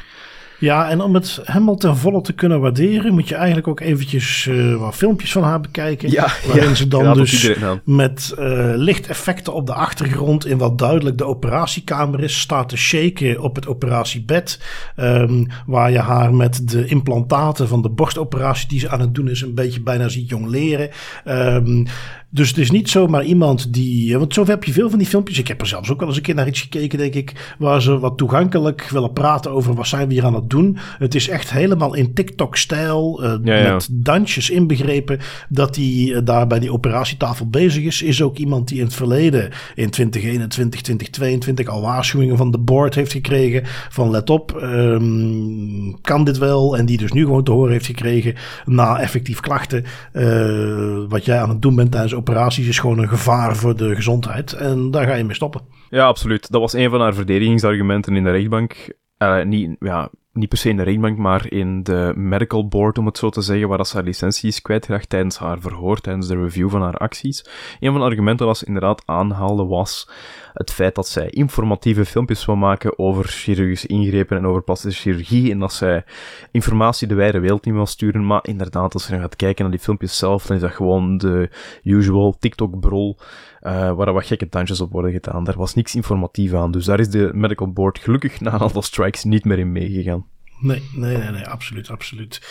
Ja, en om het helemaal ten volle te kunnen waarderen, moet je eigenlijk ook eventjes uh, wat filmpjes van haar bekijken. Ja, waarin ja, ze dan dus met uh, lichteffecten op de achtergrond in wat duidelijk de operatiekamer is, staat te shaken op het operatiebed. Um, waar je haar met de implantaten van de borstoperatie die ze aan het doen is, een beetje bijna ziet jongleren. Um, dus het is niet zomaar iemand die. Want zo heb je veel van die filmpjes. Ik heb er zelfs ook wel eens een keer naar iets gekeken, denk ik. Waar ze wat toegankelijk willen praten over wat zijn we hier aan het doen. Het is echt helemaal in TikTok-stijl. Uh, ja, ja. Met dansjes inbegrepen. Dat hij uh, daar bij die operatietafel bezig is. Is ook iemand die in het verleden, in 2021, 2022, al waarschuwingen van de board heeft gekregen. Van let op, um, kan dit wel? En die dus nu gewoon te horen heeft gekregen. Na effectief klachten. Uh, wat jij aan het doen bent tijdens operaties is gewoon een gevaar voor de gezondheid. En daar ga je mee stoppen. Ja, absoluut. Dat was een van haar verdedigingsargumenten in de rechtbank. Uh, niet, ja, niet per se in de rechtbank, maar in de medical board, om het zo te zeggen, waar ze haar licentie is kwijtgeraakt tijdens haar verhoor, tijdens de review van haar acties. Een van de argumenten dat ze inderdaad aanhaalde was het feit dat zij informatieve filmpjes wil maken over chirurgische ingrepen en over plastische chirurgie en dat zij informatie de wijde wereld niet wil sturen. Maar inderdaad, als je gaat kijken naar die filmpjes zelf, dan is dat gewoon de usual TikTok-brol uh, waar wat gekke tandjes op worden gedaan. Daar was niks informatief aan. Dus daar is de medical board gelukkig na een aantal strikes niet meer in meegegaan. Nee, nee, nee, nee, absoluut, absoluut.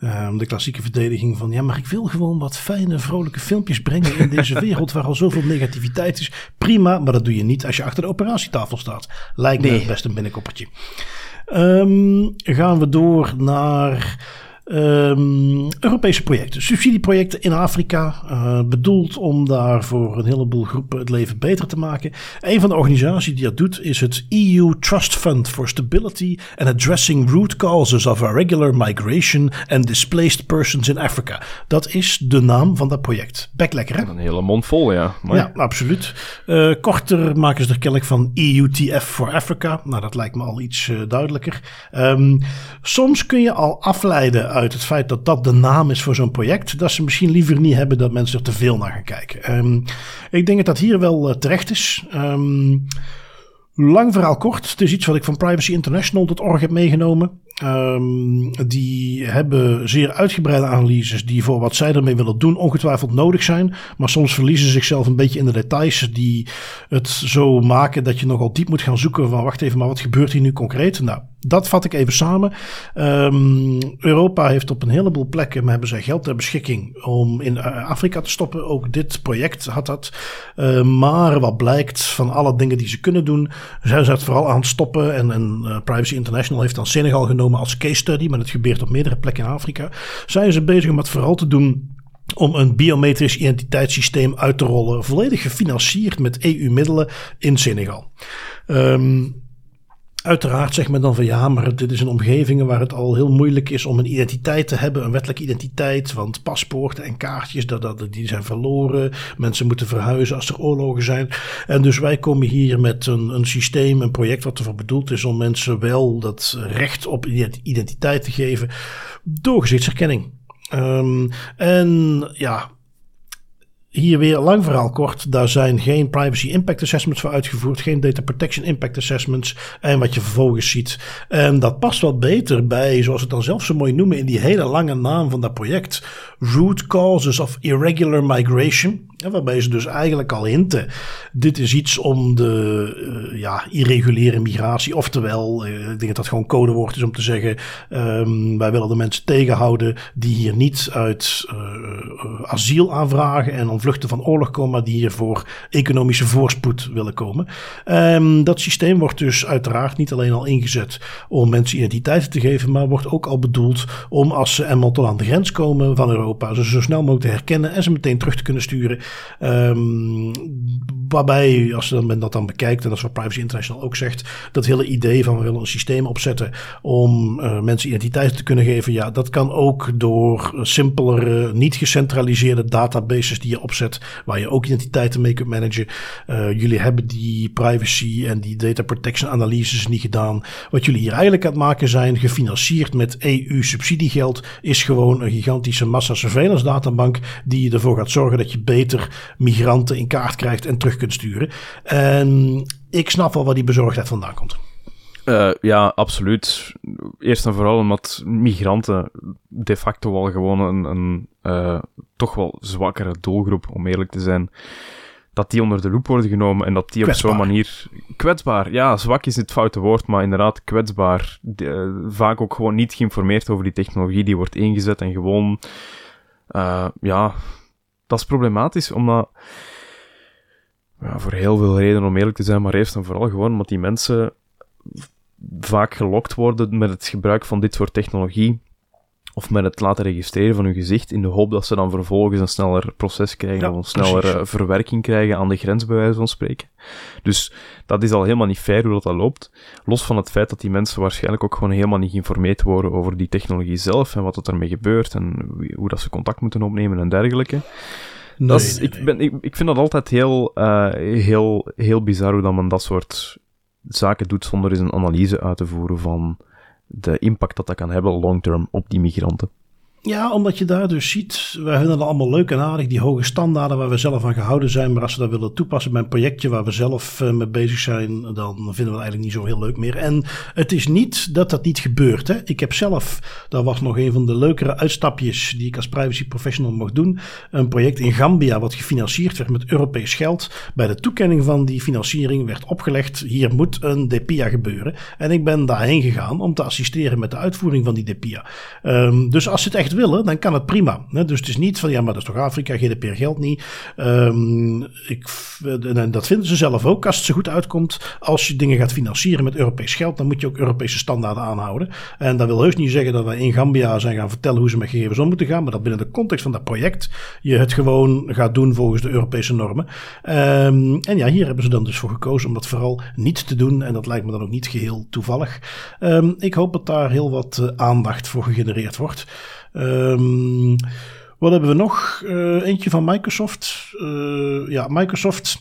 Um, de klassieke verdediging van, ja, maar ik wil gewoon wat fijne, vrolijke filmpjes brengen in deze wereld waar al zoveel negativiteit is. Prima, maar dat doe je niet als je achter de operatietafel staat. Lijkt nee. me best een binnenkoppertje. Um, gaan we door naar Um, Europese projecten, subsidieprojecten in Afrika, uh, bedoeld om daar voor een heleboel groepen het leven beter te maken. Een van de organisaties die dat doet is het EU Trust Fund for Stability and Addressing Root Causes of Irregular Migration and Displaced Persons in Africa. Dat is de naam van dat project. Bek lekker, hè? Een hele mond vol, ja. Maar... Ja, absoluut. Uh, korter maken ze er kennelijk van EUTF for Africa. Nou, dat lijkt me al iets uh, duidelijker. Um, soms kun je al afleiden uit het feit dat dat de naam is voor zo'n project, dat ze misschien liever niet hebben dat mensen er te veel naar gaan kijken. Um, ik denk dat dat hier wel uh, terecht is. Um, lang verhaal kort. Het is iets wat ik van Privacy International.org heb meegenomen. Um, die hebben zeer uitgebreide analyses die voor wat zij ermee willen doen ongetwijfeld nodig zijn. Maar soms verliezen ze zichzelf een beetje in de details die het zo maken dat je nogal diep moet gaan zoeken van wacht even, maar wat gebeurt hier nu concreet? Nou, dat vat ik even samen. Um, Europa heeft op een heleboel plekken hebben zij geld ter beschikking om in Afrika te stoppen. Ook dit project had dat. Uh, maar wat blijkt van alle dingen die ze kunnen doen, zijn ze het vooral aan het stoppen. En, en uh, Privacy International heeft dan Senegal genomen als case study, maar het gebeurt op meerdere plekken in Afrika. Zijn ze bezig om het vooral te doen om een biometrisch identiteitssysteem uit te rollen, volledig gefinancierd met EU-middelen in Senegal. Um, Uiteraard zegt men dan van ja, maar dit is een omgeving waar het al heel moeilijk is om een identiteit te hebben, een wettelijke identiteit. Want paspoorten en kaartjes, dat, dat, die zijn verloren. Mensen moeten verhuizen als er oorlogen zijn. En dus wij komen hier met een, een systeem, een project wat ervoor bedoeld is om mensen wel dat recht op identiteit te geven door gezichtsherkenning. Um, en ja, hier weer lang verhaal kort. Daar zijn geen privacy impact assessments voor uitgevoerd. Geen data protection impact assessments. En wat je vervolgens ziet. En dat past wat beter bij, zoals het dan zelf zo mooi noemen, in die hele lange naam van dat project. Root causes of irregular migration. Waarbij ze dus eigenlijk al hinten. Dit is iets om de uh, ja, irreguliere migratie. Oftewel, uh, ik denk dat dat gewoon codewoord is om te zeggen. Um, wij willen de mensen tegenhouden die hier niet uit uh, asiel aanvragen en ontvluchten van oorlog komen, maar die hier voor economische voorspoed willen komen. Um, dat systeem wordt dus uiteraard niet alleen al ingezet om mensen identiteiten te geven, maar wordt ook al bedoeld om als ze eenmaal tot aan de grens komen van Europa, ze zo snel mogelijk te herkennen en ze meteen terug te kunnen sturen. Um, waarbij, als dan, dat dan bekijkt, en dat is wat Privacy International ook zegt, dat hele idee van we willen een systeem opzetten om uh, mensen identiteiten te kunnen geven, ja, dat kan ook door simpelere, niet gecentraliseerde databases die je opzet, waar je ook identiteiten mee kunt managen. Uh, jullie hebben die privacy en die data protection analyses niet gedaan. Wat jullie hier eigenlijk aan het maken zijn, gefinancierd met EU-subsidiegeld, is gewoon een gigantische massa surveillance databank die ervoor gaat zorgen dat je beter migranten in kaart krijgt en terug kunt sturen. En ik snap wel waar die bezorgdheid vandaan komt. Uh, ja, absoluut. Eerst en vooral omdat migranten de facto wel gewoon een, een uh, toch wel zwakkere doelgroep, om eerlijk te zijn, dat die onder de loep worden genomen en dat die kwetsbaar. op zo'n manier... Kwetsbaar, ja, zwak is het foute woord, maar inderdaad kwetsbaar. De, uh, vaak ook gewoon niet geïnformeerd over die technologie die wordt ingezet en gewoon... ja, dat is problematisch, omdat ja, voor heel veel redenen om eerlijk te zijn, maar eerst en vooral gewoon omdat die mensen vaak gelokt worden met het gebruik van dit soort technologie of met het laten registreren van hun gezicht in de hoop dat ze dan vervolgens een sneller proces krijgen ja, of een sneller verwerking krijgen aan de grens bij wijze van spreken. Dus dat is al helemaal niet fair hoe dat, dat loopt. Los van het feit dat die mensen waarschijnlijk ook gewoon helemaal niet geïnformeerd worden over die technologie zelf en wat er ermee gebeurt en hoe dat ze contact moeten opnemen en dergelijke. Nee, dat is, nee, ik, ben, ik, ik vind dat altijd heel, uh, heel, heel bizar hoe dat men dat soort zaken doet zonder eens een analyse uit te voeren van de impact dat dat kan hebben long-term op die migranten. Ja, omdat je daar dus ziet, wij vinden het allemaal leuk en aardig, die hoge standaarden waar we zelf aan gehouden zijn. Maar als we dat willen toepassen bij een projectje waar we zelf uh, mee bezig zijn, dan vinden we het eigenlijk niet zo heel leuk meer. En het is niet dat dat niet gebeurt. Hè. Ik heb zelf, dat was nog een van de leukere uitstapjes die ik als privacy professional mocht doen. Een project in Gambia wat gefinancierd werd met Europees geld. Bij de toekenning van die financiering werd opgelegd, hier moet een DPIA gebeuren. En ik ben daarheen gegaan om te assisteren met de uitvoering van die DPIA. Um, dus als het echt willen, dan kan het prima. Dus het is niet van ja, maar dat is toch Afrika, GDPR geldt niet. Um, ik, en dat vinden ze zelf ook als het zo goed uitkomt. Als je dingen gaat financieren met Europees geld, dan moet je ook Europese standaarden aanhouden. En dat wil heus niet zeggen dat wij in Gambia zijn gaan vertellen hoe ze met gegevens om moeten gaan, maar dat binnen de context van dat project je het gewoon gaat doen volgens de Europese normen. Um, en ja, hier hebben ze dan dus voor gekozen om dat vooral niet te doen. En dat lijkt me dan ook niet geheel toevallig. Um, ik hoop dat daar heel wat uh, aandacht voor gegenereerd wordt. Um, wat hebben we nog? Uh, eentje van Microsoft. Uh, ja, Microsoft.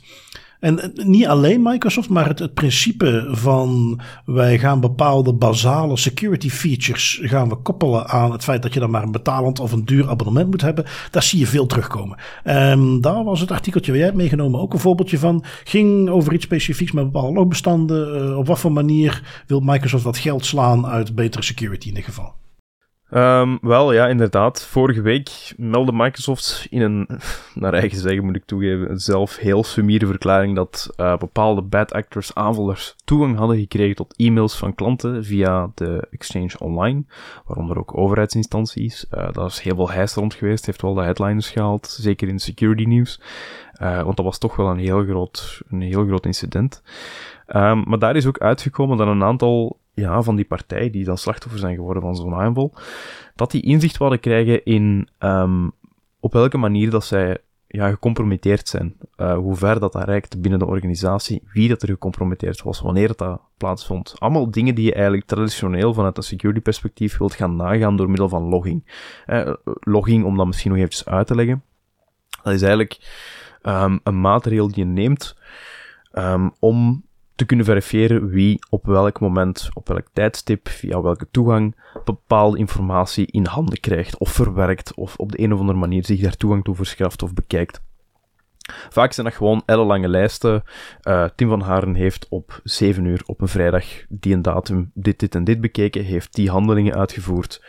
En niet alleen Microsoft, maar het, principe van wij gaan bepaalde basale security features gaan we koppelen aan het feit dat je dan maar een betalend of een duur abonnement moet hebben. Daar zie je veel terugkomen. Um, daar was het artikeltje waar jij hebt meegenomen ook een voorbeeldje van. Ging over iets specifieks met bepaalde logbestanden. Uh, op wat voor manier wil Microsoft wat geld slaan uit betere security in ieder geval? Um, wel, ja, inderdaad. Vorige week meldde Microsoft in een, naar eigen zeggen moet ik toegeven, zelf heel sumiere verklaring dat uh, bepaalde bad actors, aanvallers, toegang hadden gekregen tot e-mails van klanten via de Exchange Online, waaronder ook overheidsinstanties. Uh, daar is heel veel heis rond geweest, heeft wel de headliners gehaald, zeker in security nieuws. Uh, want dat was toch wel een heel groot, een heel groot incident. Um, maar daar is ook uitgekomen dat een aantal ja, van die partijen die dan slachtoffer zijn geworden van zo'n aanval, dat die inzicht wilden krijgen in um, op welke manier dat zij ja, gecompromitteerd zijn. Uh, hoe ver dat dat reikt binnen de organisatie, wie dat er gecompromitteerd was, wanneer dat, dat plaatsvond. Allemaal dingen die je eigenlijk traditioneel vanuit een security perspectief wilt gaan nagaan door middel van logging. Uh, logging, om dat misschien nog eventjes uit te leggen, dat is eigenlijk um, een maatregel die je neemt um, om te kunnen verifiëren wie op welk moment, op welk tijdstip, via welke toegang bepaalde informatie in handen krijgt of verwerkt of op de een of andere manier zich daar toegang toe verschaft of bekijkt. Vaak zijn dat gewoon ellenlange lijsten. Uh, Tim van Haren heeft op 7 uur op een vrijdag die een datum dit, dit en dit bekeken, heeft die handelingen uitgevoerd.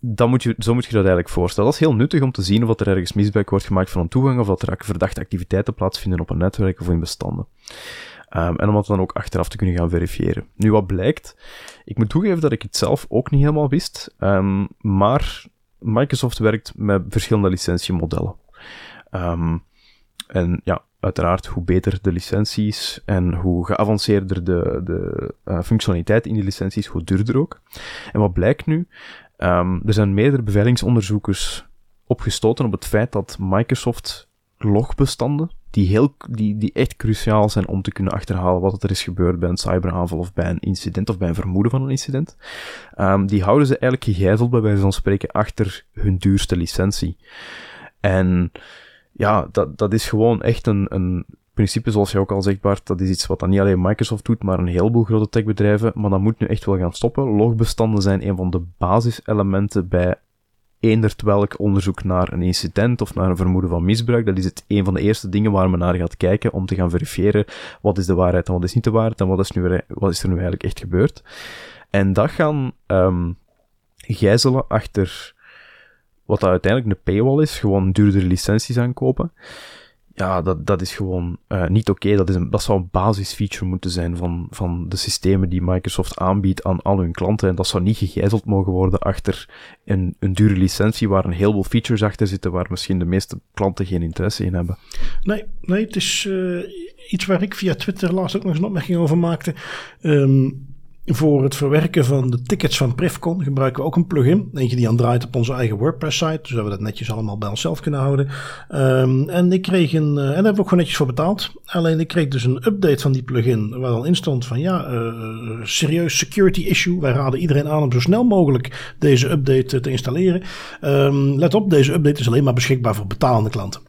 dan moet je, zo moet je dat eigenlijk voorstellen. Dat is heel nuttig om te zien of er ergens misbruik wordt gemaakt van een toegang, of dat er verdachte activiteiten plaatsvinden op een netwerk of in bestanden. Um, en om dat dan ook achteraf te kunnen gaan verifiëren. Nu, wat blijkt, ik moet toegeven dat ik het zelf ook niet helemaal wist, um, maar Microsoft werkt met verschillende licentiemodellen. Um, en ja, uiteraard, hoe beter de licenties en hoe geavanceerder de, de uh, functionaliteit in die licenties, hoe duurder ook. En wat blijkt nu? Er zijn meerdere beveiligingsonderzoekers opgestoten op het feit dat Microsoft logbestanden, die, heel, die, die echt cruciaal zijn om te kunnen achterhalen wat er is gebeurd bij een cyberaanval of bij een incident of bij een vermoeden van een incident, um, die houden ze eigenlijk gegijzeld bij wijze van spreken achter hun duurste licentie. En ja, dat, dat is gewoon echt een, een principe, zoals je ook al zegt, Bart, dat is iets wat dan niet alleen Microsoft doet, maar een heleboel grote techbedrijven. Maar dat moet nu echt wel gaan stoppen. Logbestanden zijn een van de basiselementen bij eender welk onderzoek naar een incident of naar een vermoeden van misbruik. Dat is het een van de eerste dingen waar men naar gaat kijken om te gaan verifiëren wat is de waarheid en wat is niet de waarheid en wat is, nu, wat is er nu eigenlijk echt gebeurd. En dat gaan um, gijzelen achter wat dat uiteindelijk een paywall is, gewoon duurdere licenties aankopen. Ja, dat, dat is gewoon uh, niet oké. Dat, is een, dat zou een basisfeature moeten zijn van, van de systemen die Microsoft aanbiedt aan al hun klanten. En dat zou niet gegijzeld mogen worden achter een, een dure licentie waar een heleboel features achter zitten waar misschien de meeste klanten geen interesse in hebben. Nee, nee het is uh, iets waar ik via Twitter laatst ook nog een opmerking over maakte. Um, voor het verwerken van de tickets van Privcon gebruiken we ook een plugin. Eentje die aan draait op onze eigen WordPress-site. Dus dat we dat netjes allemaal bij onszelf kunnen houden. Um, en ik kreeg een. Uh, en daar hebben we ook gewoon netjes voor betaald. Alleen ik kreeg dus een update van die plugin. Waar al in stond van ja, uh, serieus security issue. Wij raden iedereen aan om zo snel mogelijk deze update te installeren. Um, let op, deze update is alleen maar beschikbaar voor betalende klanten.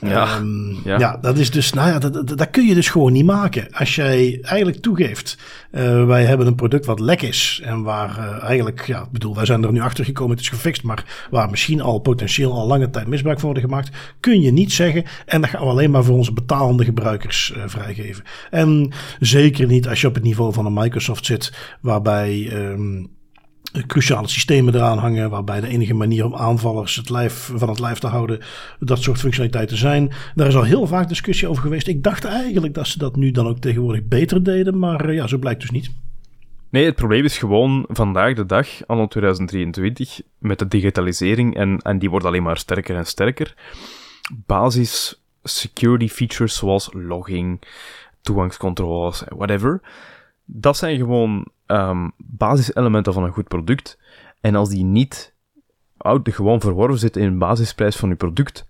Ja, um, ja. ja. dat is dus, nou ja, dat, dat, dat, kun je dus gewoon niet maken. Als jij eigenlijk toegeeft, uh, wij hebben een product wat lek is en waar uh, eigenlijk, ja, ik bedoel, wij zijn er nu achter gekomen, het is gefixt, maar waar misschien al potentieel al lange tijd misbruik van worden gemaakt, kun je niet zeggen en dat gaan we alleen maar voor onze betalende gebruikers uh, vrijgeven. En zeker niet als je op het niveau van een Microsoft zit, waarbij um, cruciale systemen eraan hangen, waarbij de enige manier om aanvallers het lijf van het lijf te houden dat soort functionaliteiten zijn. Daar is al heel vaak discussie over geweest. Ik dacht eigenlijk dat ze dat nu dan ook tegenwoordig beter deden, maar ja, zo blijkt dus niet. Nee, het probleem is gewoon vandaag de dag, anno 2023, met de digitalisering, en, en die wordt alleen maar sterker en sterker, basis security features zoals logging, toegangscontroles, whatever, dat zijn gewoon um, basiselementen van een goed product. En als die niet oud, gewoon verworven zitten in de basisprijs van je product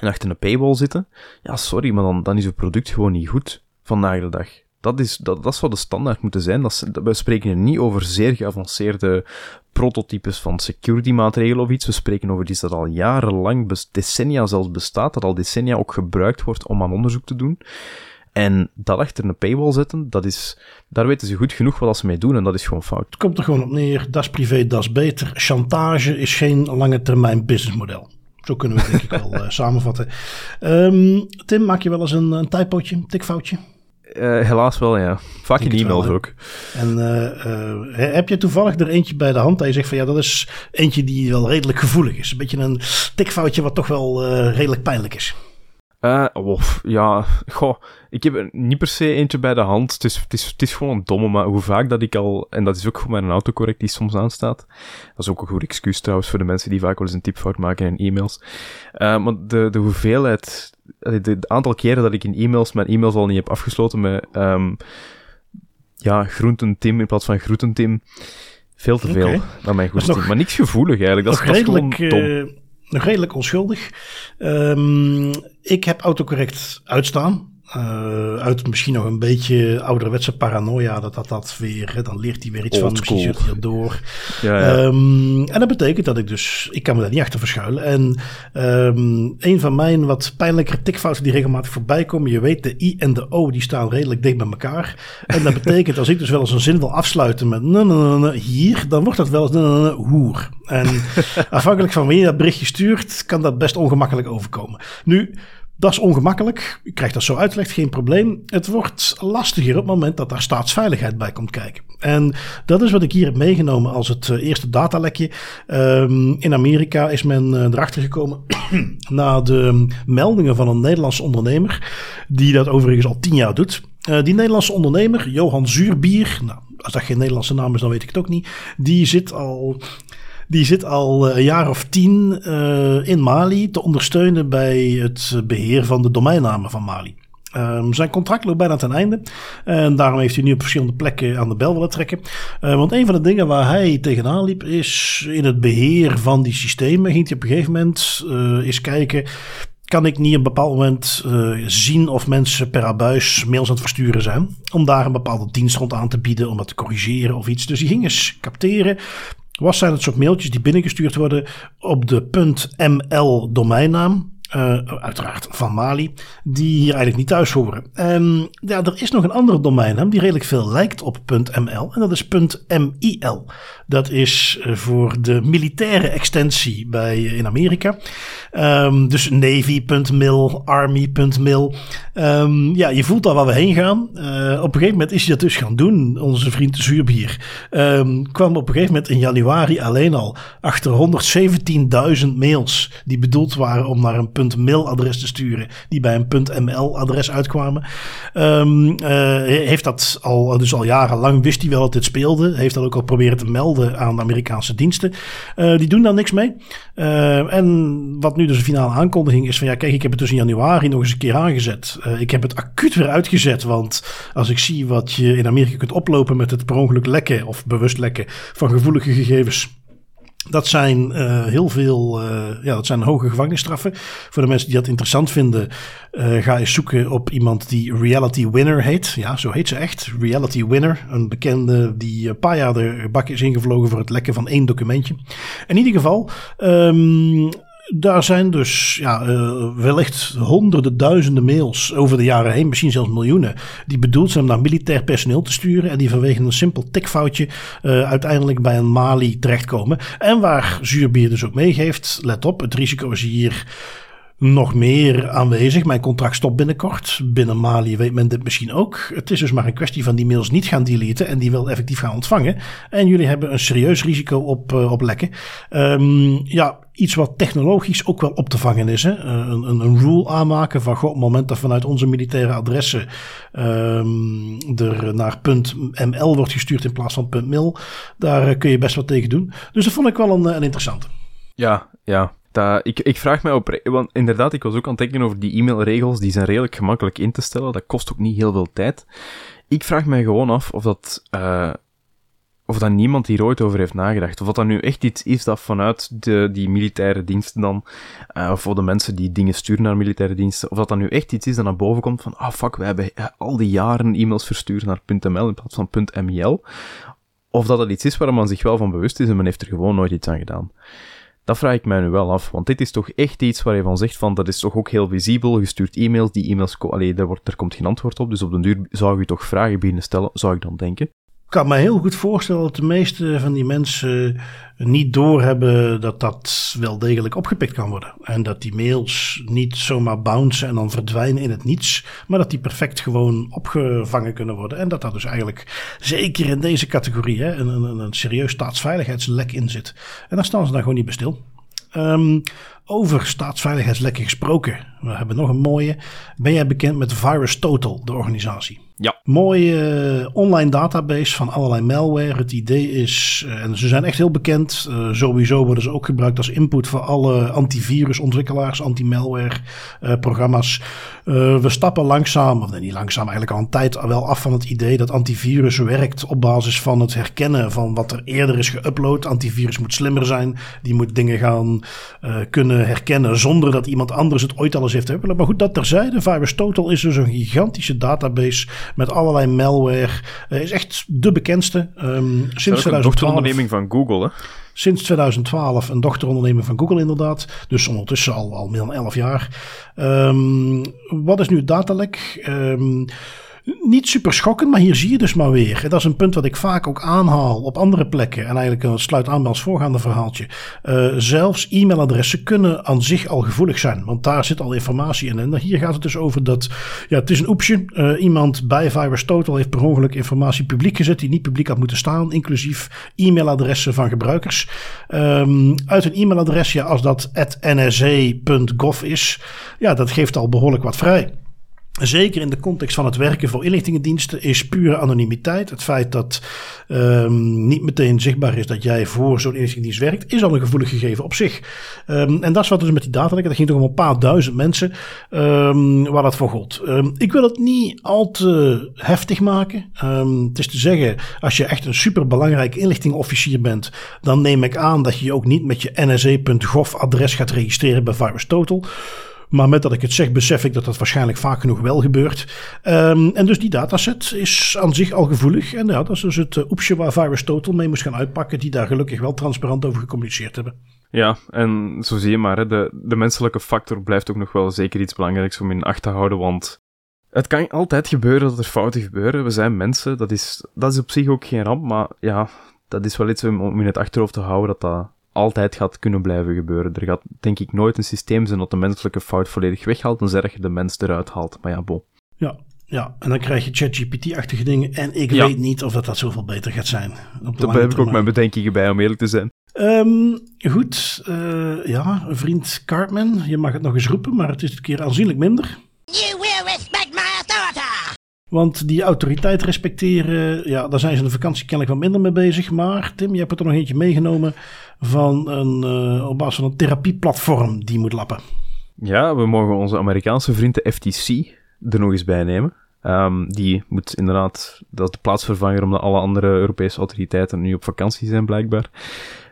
en achter een paywall zitten, ja, sorry, maar dan, dan is je product gewoon niet goed vandaag de dag. Dat, is, dat, dat zou de standaard moeten zijn. Dat, we spreken hier niet over zeer geavanceerde prototypes van security maatregelen of iets. We spreken over iets dat al jarenlang, decennia zelfs bestaat, dat al decennia ook gebruikt wordt om aan onderzoek te doen. En dat achter een paywall zetten, dat is, daar weten ze goed genoeg wat ze mee doen en dat is gewoon fout. Het komt er gewoon op neer, dat is privé, dat is beter. Chantage is geen lange termijn businessmodel. Zo kunnen we het denk ik wel uh, samenvatten. Um, Tim, maak je wel eens een, een typootje, tikfoutje? Uh, helaas wel, ja. Vaak in e-mails ook. En uh, heb je toevallig er eentje bij de hand dat je zegt van ja, dat is eentje die wel redelijk gevoelig is. Een beetje een tikfoutje wat toch wel redelijk pijnlijk is. Uh, of, ja, goh, ik heb er niet per se eentje bij de hand. Het is, het, is, het is gewoon een domme, maar hoe vaak dat ik al, en dat is ook gewoon mijn autocorrect die soms aanstaat. Dat is ook een goed excuus trouwens voor de mensen die vaak wel eens een tipfout maken in e-mails. Uh, maar de, de hoeveelheid, het aantal keren dat ik in e-mails mijn e-mails al niet heb afgesloten met, um, ja, groententim in plaats van groententim. Veel te veel, okay. naar mijn goesting. Maar niks gevoelig eigenlijk, dat, is, dat is gewoon dom. Uh nog redelijk onschuldig. Um, ik heb autocorrect uitstaan. Uh, uit misschien nog een beetje ouderwetse paranoia. Dat dat, dat weer, hè, dan leert hij weer iets Old van. Misschien zit hij door. Ja, ja. Um, en dat betekent dat ik dus, ik kan me daar niet achter verschuilen. En um, een van mijn wat pijnlijke tikfouten die regelmatig voorbij komen. Je weet, de I en de O die staan redelijk dicht bij elkaar. En dat betekent als ik dus wel eens een zin wil afsluiten met hier, dan wordt dat wel eens hoer. En afhankelijk van wie je dat berichtje stuurt, kan dat best ongemakkelijk overkomen. Nu, Dat is ongemakkelijk. Ik krijg dat zo uitgelegd, geen probleem. Het wordt lastiger op het moment dat daar staatsveiligheid bij komt kijken. En dat is wat ik hier heb meegenomen als het eh, eerste datalekje. Um, in Amerika is men uh, erachter gekomen na de meldingen van een Nederlandse ondernemer, die dat overigens al tien jaar doet. Uh, die Nederlandse ondernemer, Johan Zuurbier, nou, als dat geen Nederlandse naam is, dan weet ik het ook niet. Die zit al die zit al een jaar of tien uh, in Mali te ondersteunen bij het beheer van de domeinnamen van Mali. Um, zijn contract loopt bijna ten einde. En daarom heeft hij nu op verschillende plekken aan de bel willen trekken. Uh, want een van de dingen waar hij tegenaan liep is in het beheer van die systemen. Ging hij op een gegeven moment eens kijken kan ik niet op een bepaald moment zien of mensen per abuis mails aan het versturen zijn. Om daar een bepaalde dienst rond aan te bieden, om dat te corrigeren of iets. Dus die ging eens capteren. Wat zijn het soort mailtjes die binnengestuurd worden op de .ml domeinnaam? Uh, uiteraard van Mali, die hier eigenlijk niet thuis horen. En ja, er is nog een andere domeinnaam die redelijk veel lijkt op .ml en dat is .mil. Dat is eh, voor de militaire extensie bij, uh, in Amerika. Um, dus navy.mil, army.mil. Um, ja, je voelt al waar we heen gaan. Op een gegeven moment is hij dat dus gaan doen, onze vriend Zuurbier. Um, kwam op een gegeven moment in januari alleen al achter 117.000 mails die bedoeld waren om naar een .mil-adres te sturen, die bij een .ml-adres uitkwamen. Um, uh, heeft dat al, dus al jarenlang wist hij wel dat dit speelde. Heeft dat ook al proberen te melden aan de Amerikaanse diensten. Uh, die doen daar niks mee. Uh, en wat nu dus een finale aankondiging is van ja, kijk, ik heb het dus in januari nog eens een keer aangezet. ik heb het acuut weer uitgezet, want als ik zie wat je in Amerika kunt oplopen met het per ongeluk lekken of bewust lekken van gevoelige gegevens dat zijn uh, heel veel, uh, ja, dat zijn hoge gevangenisstraffen. Voor de mensen die dat interessant vinden, uh, ga eens zoeken op iemand die Reality Winner heet. Ja, zo heet ze echt. Reality Winner. Een bekende die een paar jaar de bak is ingevlogen voor het lekken van één documentje. In ieder geval, um, daar zijn dus ja, uh, wellicht honderden duizenden mails over de jaren heen, misschien zelfs miljoenen, die bedoeld zijn om naar militair personeel te sturen en die vanwege een simpel tikfoutje uh, uiteindelijk bij een Mali terechtkomen. En waar Zuurbier dus ook meegeeft, let op, het risico is hier nog meer aanwezig. Mijn contract stopt binnenkort. Binnen Mali weet men dit misschien ook. Het is dus maar een kwestie van die mails niet gaan deleten en die wel effectief gaan ontvangen. En jullie hebben een serieus risico op, uh, op lekken. Um, ja, iets wat technologisch ook wel op te vangen is. Hè? Een, een, een rule aanmaken van, goh, op het moment dat vanuit onze militaire adressen um, er naar .ml wordt gestuurd in plaats van .mil, daar kun je best wat tegen doen. Dus dat vond ik wel een, een interessante. Ja, ja. Ik, ik vraag mij op, want inderdaad, ik was ook aan het denken over die e-mailregels, die zijn redelijk gemakkelijk in te stellen, dat kost ook niet heel veel tijd. Ik vraag mij gewoon af of dat, uh, of dat niemand hier ooit over heeft nagedacht. Of dat dat nu echt iets is dat vanuit de, die militaire diensten dan, uh, of voor de mensen die dingen sturen naar militaire diensten, of dat dat nu echt iets is dat naar boven komt van, ah fuck, we hebben al die jaren e-mails verstuurd naar .ml in plaats van .ml. Of dat dat iets is waar man zich wel van bewust is en men heeft er gewoon nooit iets aan gedaan. Dat vraag ik mij nu wel af, want dit is toch echt iets waar je van zegt van, dat is toch ook heel visibel, je stuurt e-mails, die e-mails, allee, daar, wordt, daar komt geen antwoord op, dus op den duur zou je toch vragen beginnen stellen, zou ik dan denken. Ik kan me heel goed voorstellen dat de meeste van die mensen niet doorhebben dat dat wel degelijk opgepikt kan worden. En dat die mails niet zomaar bouncen en dan verdwijnen in het niets, maar dat die perfect gewoon opgevangen kunnen worden. En dat daar dus eigenlijk, zeker in deze categorie, hè, een, een, een serieus staatsveiligheidslek in zit. En daar staan ze dan gewoon niet bij stil. Um, over staatsveiligheidslekken gesproken. We hebben nog een mooie. Ben jij bekend met Virus Total, de organisatie? Ja. Mooie uh, online database van allerlei malware. Het idee is, uh, en ze zijn echt heel bekend. Uh, sowieso worden ze ook gebruikt als input voor alle antivirusontwikkelaars, anti-malware programma's. we stappen langzaam, of nee, niet langzaam, eigenlijk al een tijd wel af van het idee dat antivirus werkt op basis van het herkennen van wat er eerder is geüpload. Antivirus moet slimmer zijn. Die moet dingen gaan kunnen herkennen zonder dat iemand anders het ooit al eens heeft geüpload. Maar goed, dat terzijde. Virus Total is dus een gigantische database met allerlei malware. Uh, is echt de bekendste. Um, sinds 2012. Een dochteronderneming van Google, hè? Sinds 2012 een dochteronderneming van Google inderdaad. Dus ondertussen al, al meer dan 11 jaar. Um, wat is nu datalek? Um, niet super schokkend, maar hier zie je dus maar weer. Dat is een punt wat ik vaak ook aanhaal op andere plekken. En eigenlijk uh, sluit aan bij ons voorgaande verhaaltje. Uh, zelfs e-mailadressen kunnen aan zich al gevoelig zijn. Want daar zit al informatie in. En hier gaat het dus over dat. Ja, het is een oepsje. Uh, iemand bij Virus Total heeft per ongeluk informatie publiek gezet. die niet publiek had moeten staan. Inclusief e-mailadressen van gebruikers. Um, uit een e-mailadres, ja, als dat nsa.gov is. Ja, dat geeft al behoorlijk wat vrij. Zeker in de context van het werken voor inlichtingendiensten is pure anonimiteit. Het feit dat um, niet meteen zichtbaar is dat jij voor zo'n inlichtingendienst werkt, is al een gevoelig gegeven op zich. Um, en dat is wat dus met die data Dat ging toch om een paar duizend mensen um, waar dat voor gold. ik wil het niet al te heftig maken. het is te zeggen, als je echt een superbelangrijk inlichtingofficier bent, dan neem ik aan dat je je ook niet met je nsa.gov adres gaat registreren bij Virus Total. Maar met dat ik het zeg, besef ik dat dat waarschijnlijk vaak genoeg wel gebeurt. Um, en dus die dataset is aan zich al gevoelig. En ja, dat is dus het uh, oepsje waar Virus Total mee moest gaan uitpakken, die daar gelukkig wel transparant over gecommuniceerd hebben. Ja, en zo zie je maar, de, de menselijke factor blijft ook nog wel zeker iets belangrijks om in acht te houden, want het kan altijd gebeuren dat er fouten gebeuren. We zijn mensen, dat is, dat is op zich ook geen ramp, maar ja, dat is wel iets om in het achterhoofd te houden dat dat altijd gaat kunnen blijven gebeuren. Er gaat denk ik nooit een systeem zijn dat de menselijke fout volledig weghaalt en zeg je de mens eruit haalt. Maar ja, bo. Ja, ja, en dan krijg je ChatGPT-achtige dingen. En ik weet niet of dat, dat zoveel beter gaat zijn. Daar heb ik ook mijn bedenkingen bij, om eerlijk te zijn. Um, goed, uh, ja, vriend Cartman, je mag het nog eens roepen, maar het is een keer aanzienlijk minder. You will respect my authority! Want die autoriteit respecteren, ja, daar zijn ze in de vakantie kennelijk wat minder mee bezig. Maar Tim, je hebt er nog eentje meegenomen van een, uh, op basis van een therapieplatform die moet lappen. Ja, we mogen onze Amerikaanse vriend de FTC er nog eens bij nemen. Um, die moet inderdaad, dat de plaatsvervanger omdat alle andere Europese autoriteiten nu op vakantie zijn, blijkbaar.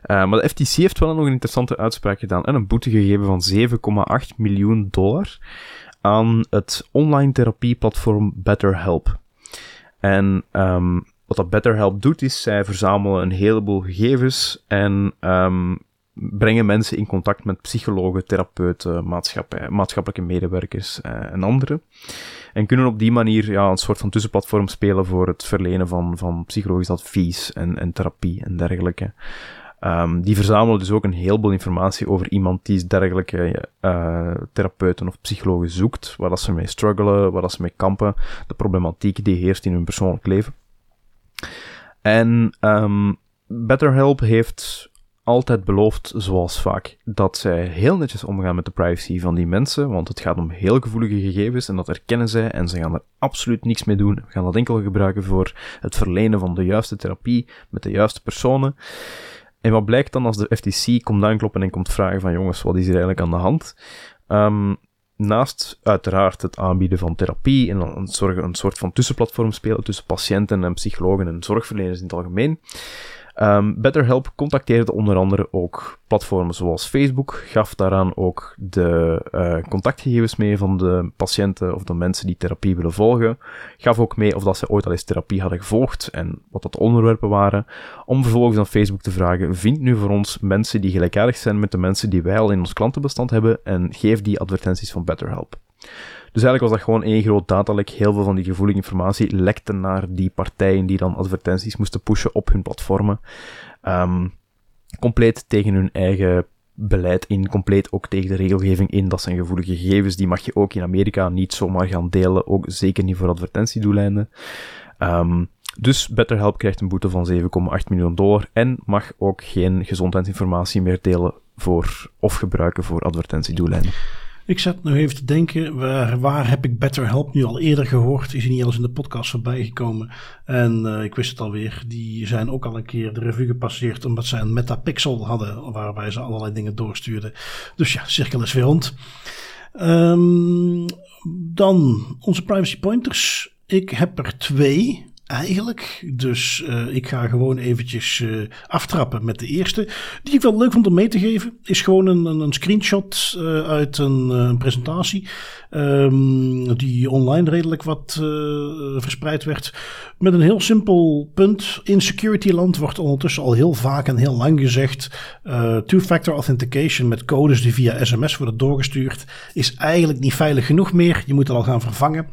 Uh, maar de FTC heeft wel nog een interessante uitspraak gedaan en een boete gegeven van 7,8 miljoen dollar aan het online therapieplatform BetterHelp. En um, wat dat BetterHelp doet, is zij verzamelen een heleboel gegevens en um, brengen mensen in contact met psychologen, therapeuten, maatschappelijke medewerkers uh, en anderen. En kunnen op die manier ja, een soort van tussenplatform spelen voor het verlenen van, van psychologisch advies en, en therapie en dergelijke. Um, die verzamelen dus ook een heleboel informatie over iemand die dergelijke uh, therapeuten of psychologen zoekt, waar dat ze mee struggelen, waar dat ze mee kampen, de problematiek die heerst in hun persoonlijk leven. En um, BetterHelp heeft altijd beloofd, zoals vaak, dat zij heel netjes omgaan met de privacy van die mensen, want het gaat om heel gevoelige gegevens en dat erkennen zij en ze gaan er absoluut niks mee doen. We gaan dat enkel gebruiken voor het verlenen van de juiste therapie met de juiste personen. En wat blijkt dan als de FTC komt aankloppen en komt vragen van jongens, wat is hier eigenlijk aan de hand? Um, naast uiteraard het aanbieden van therapie en een, soort van tussenplatform spelen tussen patiënten en psychologen en zorgverleners in het algemeen, Um, BetterHelp contacteerde onder andere ook platformen zoals Facebook, gaf daaraan ook de uh, contactgegevens mee van de patiënten of de mensen die therapie willen volgen, gaf ook mee of dat ze ooit al eens therapie hadden gevolgd en wat dat onderwerpen waren, om vervolgens aan Facebook te vragen, vind nu voor ons mensen die gelijkaardig zijn met de mensen die wij al in ons klantenbestand hebben en geef die advertenties van BetterHelp. Dus eigenlijk was dat gewoon één groot datalek. Heel veel van die gevoelige informatie lekte naar die partijen die dan advertenties moesten pushen op hun platformen. Um, compleet tegen hun eigen beleid in, compleet ook tegen de regelgeving in. Dat zijn gevoelige gegevens, die mag je ook in Amerika niet zomaar gaan delen, ook zeker niet voor advertentiedoeleinden. Um, dus BetterHelp krijgt een boete van 7,8 miljoen dollar en mag ook geen gezondheidsinformatie meer delen voor of gebruiken voor advertentiedoeleinden. Ik zat nog even te denken, waar, waar heb ik BetterHelp nu al eerder gehoord? Is hij niet al eens in de podcast voorbij gekomen? En uh, ik wist het alweer, die zijn ook al een keer de revue gepasseerd omdat zij een metapixel hadden waarbij ze allerlei dingen doorstuurden. Dus ja, cirkel is weer rond. Um, dan onze privacy pointers. Ik heb er twee eigenlijk. Dus uh, ik ga gewoon eventjes uh, aftrappen met de eerste. Die ik wel leuk vond om mee te geven. Is gewoon een, een, een screenshot uh, uit een, presentatie. Um, die online redelijk wat verspreid werd. Met een heel simpel punt. In security land wordt ondertussen al heel vaak en heel lang gezegd. Two-factor authentication met codes die via sms worden doorgestuurd. Is eigenlijk niet veilig genoeg meer. Je moet het al gaan vervangen.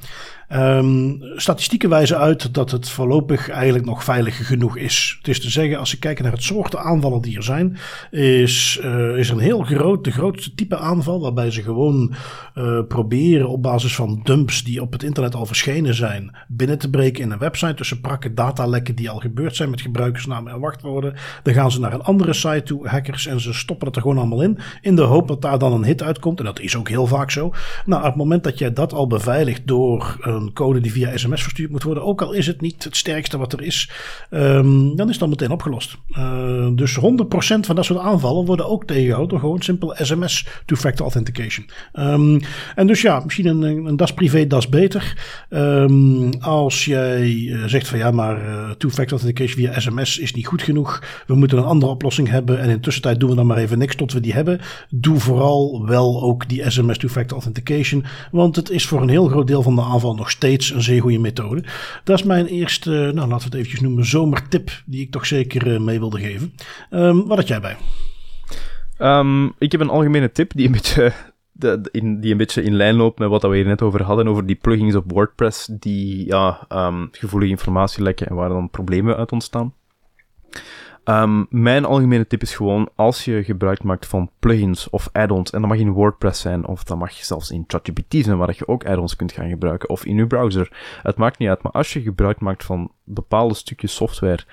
Um, statistieken wijzen uit dat het voorlopig eigenlijk nog veilig genoeg is. Het is te zeggen, als we kijken naar het soorten aanvallen die er zijn, is, uh, is er een heel groot, de grootste type aanval, waarbij ze gewoon uh, proberen op basis van dumps die op het internet al verschenen zijn, binnen te breken in een website. Tussen prakken datalekken die al gebeurd zijn met gebruikersnamen en wachtwoorden. Dan gaan ze naar een andere site toe, hackers, en ze stoppen het er gewoon allemaal in. In de hoop dat daar dan een hit uitkomt. En dat is ook heel vaak zo. Nou, op het moment dat jij dat al beveiligt door een code die via sms verstuurd moet worden, ook al is het niet het sterkste wat er is, um, dan is dat meteen opgelost. Uh, dus 100% van dat soort aanvallen worden ook tegengehouden door gewoon simpel sms two-factor authentication. Um, en dus ja, misschien een, een das privé, das beter. Um, als jij uh, zegt van ja, maar uh, two-factor authentication via sms is niet goed genoeg. We moeten een andere oplossing hebben. En in tussentijd doen we dan maar even niks tot we die hebben. Doe vooral wel ook die sms two-factor authentication. Want het is voor een heel groot deel van de aanval nog steeds een zeer goede methode. Dat is mijn eerste, nou laten we het eventjes noemen, zomertip. Die ik toch zeker uh, mee wilde geven. Um, wat had jij bij? Um, ik heb een algemene tip die een beetje in, die een beetje in lijn loopt met wat we hier net over hadden, over die plugins op WordPress die ja, um, gevoelige informatie lekken en waar dan problemen uit ontstaan. Um, mijn algemene tip is gewoon, als je gebruik maakt van plugins of add-ons, en dat mag in WordPress zijn, of dat mag zelfs in ChatGPT zijn, waar je ook add-ons kunt gaan gebruiken, of in je browser. Het maakt niet uit, maar als je gebruik maakt van bepaalde stukjes software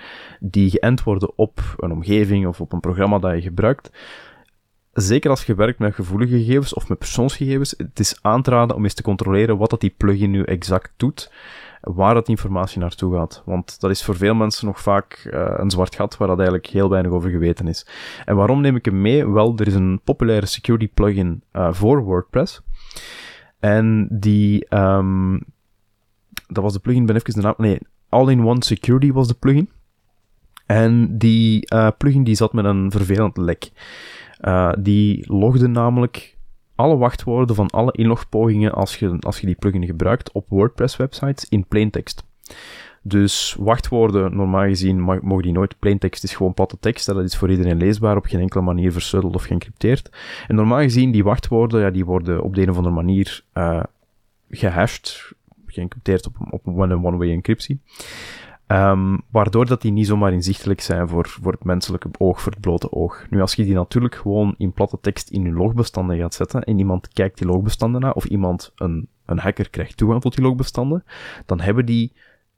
die geënt worden op een omgeving of op een programma dat je gebruikt, zeker als je werkt met gevoelige gegevens of met persoonsgegevens, het is aan te raden om eens te controleren wat dat die plugin nu exact doet, waar dat informatie naartoe gaat. Want dat is voor veel mensen nog vaak uh, een zwart gat waar dat eigenlijk heel weinig over geweten is. En waarom neem ik hem mee? Wel, er is een populaire security plugin uh, voor WordPress. En die, um, dat was de plugin, ben even de naam, nee, All-in-One Security was de plugin. En die uh, plugin die zat met een vervelend lek. Die logde namelijk alle wachtwoorden van alle inlogpogingen als je, als je die plugin gebruikt op WordPress-websites in plaintext. Dus wachtwoorden, normaal gezien, mogen die nooit. Plaintext is gewoon platte tekst. Dat is voor iedereen leesbaar, op geen enkele manier versuddeld of geëncrypteerd. En normaal gezien, die wachtwoorden, ja, die worden op de een of andere manier uh, gehashed, geëncrypteerd op, op een one-way encryptie. Um, waardoor dat die niet zomaar inzichtelijk zijn voor, voor het menselijke oog, voor het blote oog. Nu, als je die natuurlijk gewoon in platte tekst in je logbestanden gaat zetten en iemand kijkt die logbestanden na, of iemand, een, een hacker krijgt toegang tot die logbestanden, dan hebben die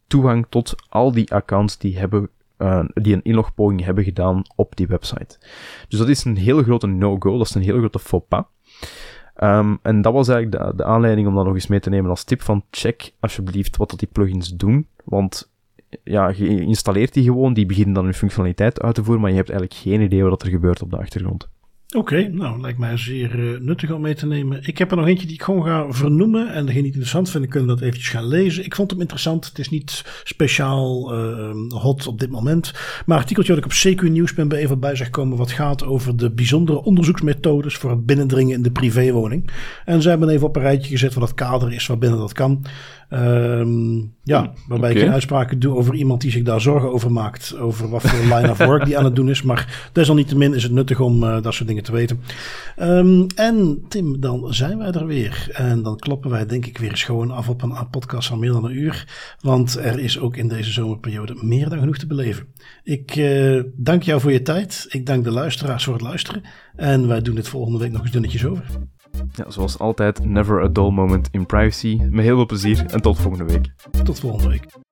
toegang tot al die accounts die hebben uh, die een inlogpoging hebben gedaan op die website. Dus dat is een hele grote no-go, dat is een hele grote faux pas. Um, en dat was eigenlijk de, de aanleiding om dat nog eens mee te nemen als tip van check alsjeblieft wat dat die plugins doen, want ja, je installeert die gewoon, die beginnen dan hun functionaliteit uit te voeren, maar je hebt eigenlijk geen idee wat er gebeurt op de achtergrond. Oké, nou lijkt mij zeer uh, nuttig om mee te nemen. Ik heb er nog eentje die ik gewoon ga vernoemen. En degene die het interessant vinden kunnen dat eventjes gaan lezen. Ik vond hem interessant. Het is niet speciaal uh, hot op dit moment. Maar artikeltje dat ik op CQ Nieuws ben bij even bij zag komen. Wat gaat over de bijzondere onderzoeksmethodes voor het binnendringen in de privéwoning. En ze hebben even op een rijtje gezet wat het kader is waarbinnen dat kan. Um, ja, waarbij okay. ik geen uitspraken doe over iemand die zich daar zorgen over maakt. Over wat voor line of work die aan het doen is. Maar desalniettemin is het nuttig om uh, dat soort dingen te weten. Um, en Tim, dan zijn wij er weer. En dan kloppen wij denk ik weer eens gewoon af op een podcast van meer dan een uur. Want er is ook in deze zomerperiode meer dan genoeg te beleven. Ik uh, dank jou voor je tijd. Ik dank de luisteraars voor het luisteren. En wij doen dit volgende week nog eens dunnetjes over. Ja, zoals altijd, never a dull moment in privacy. Met heel veel plezier en tot volgende week. Tot volgende week.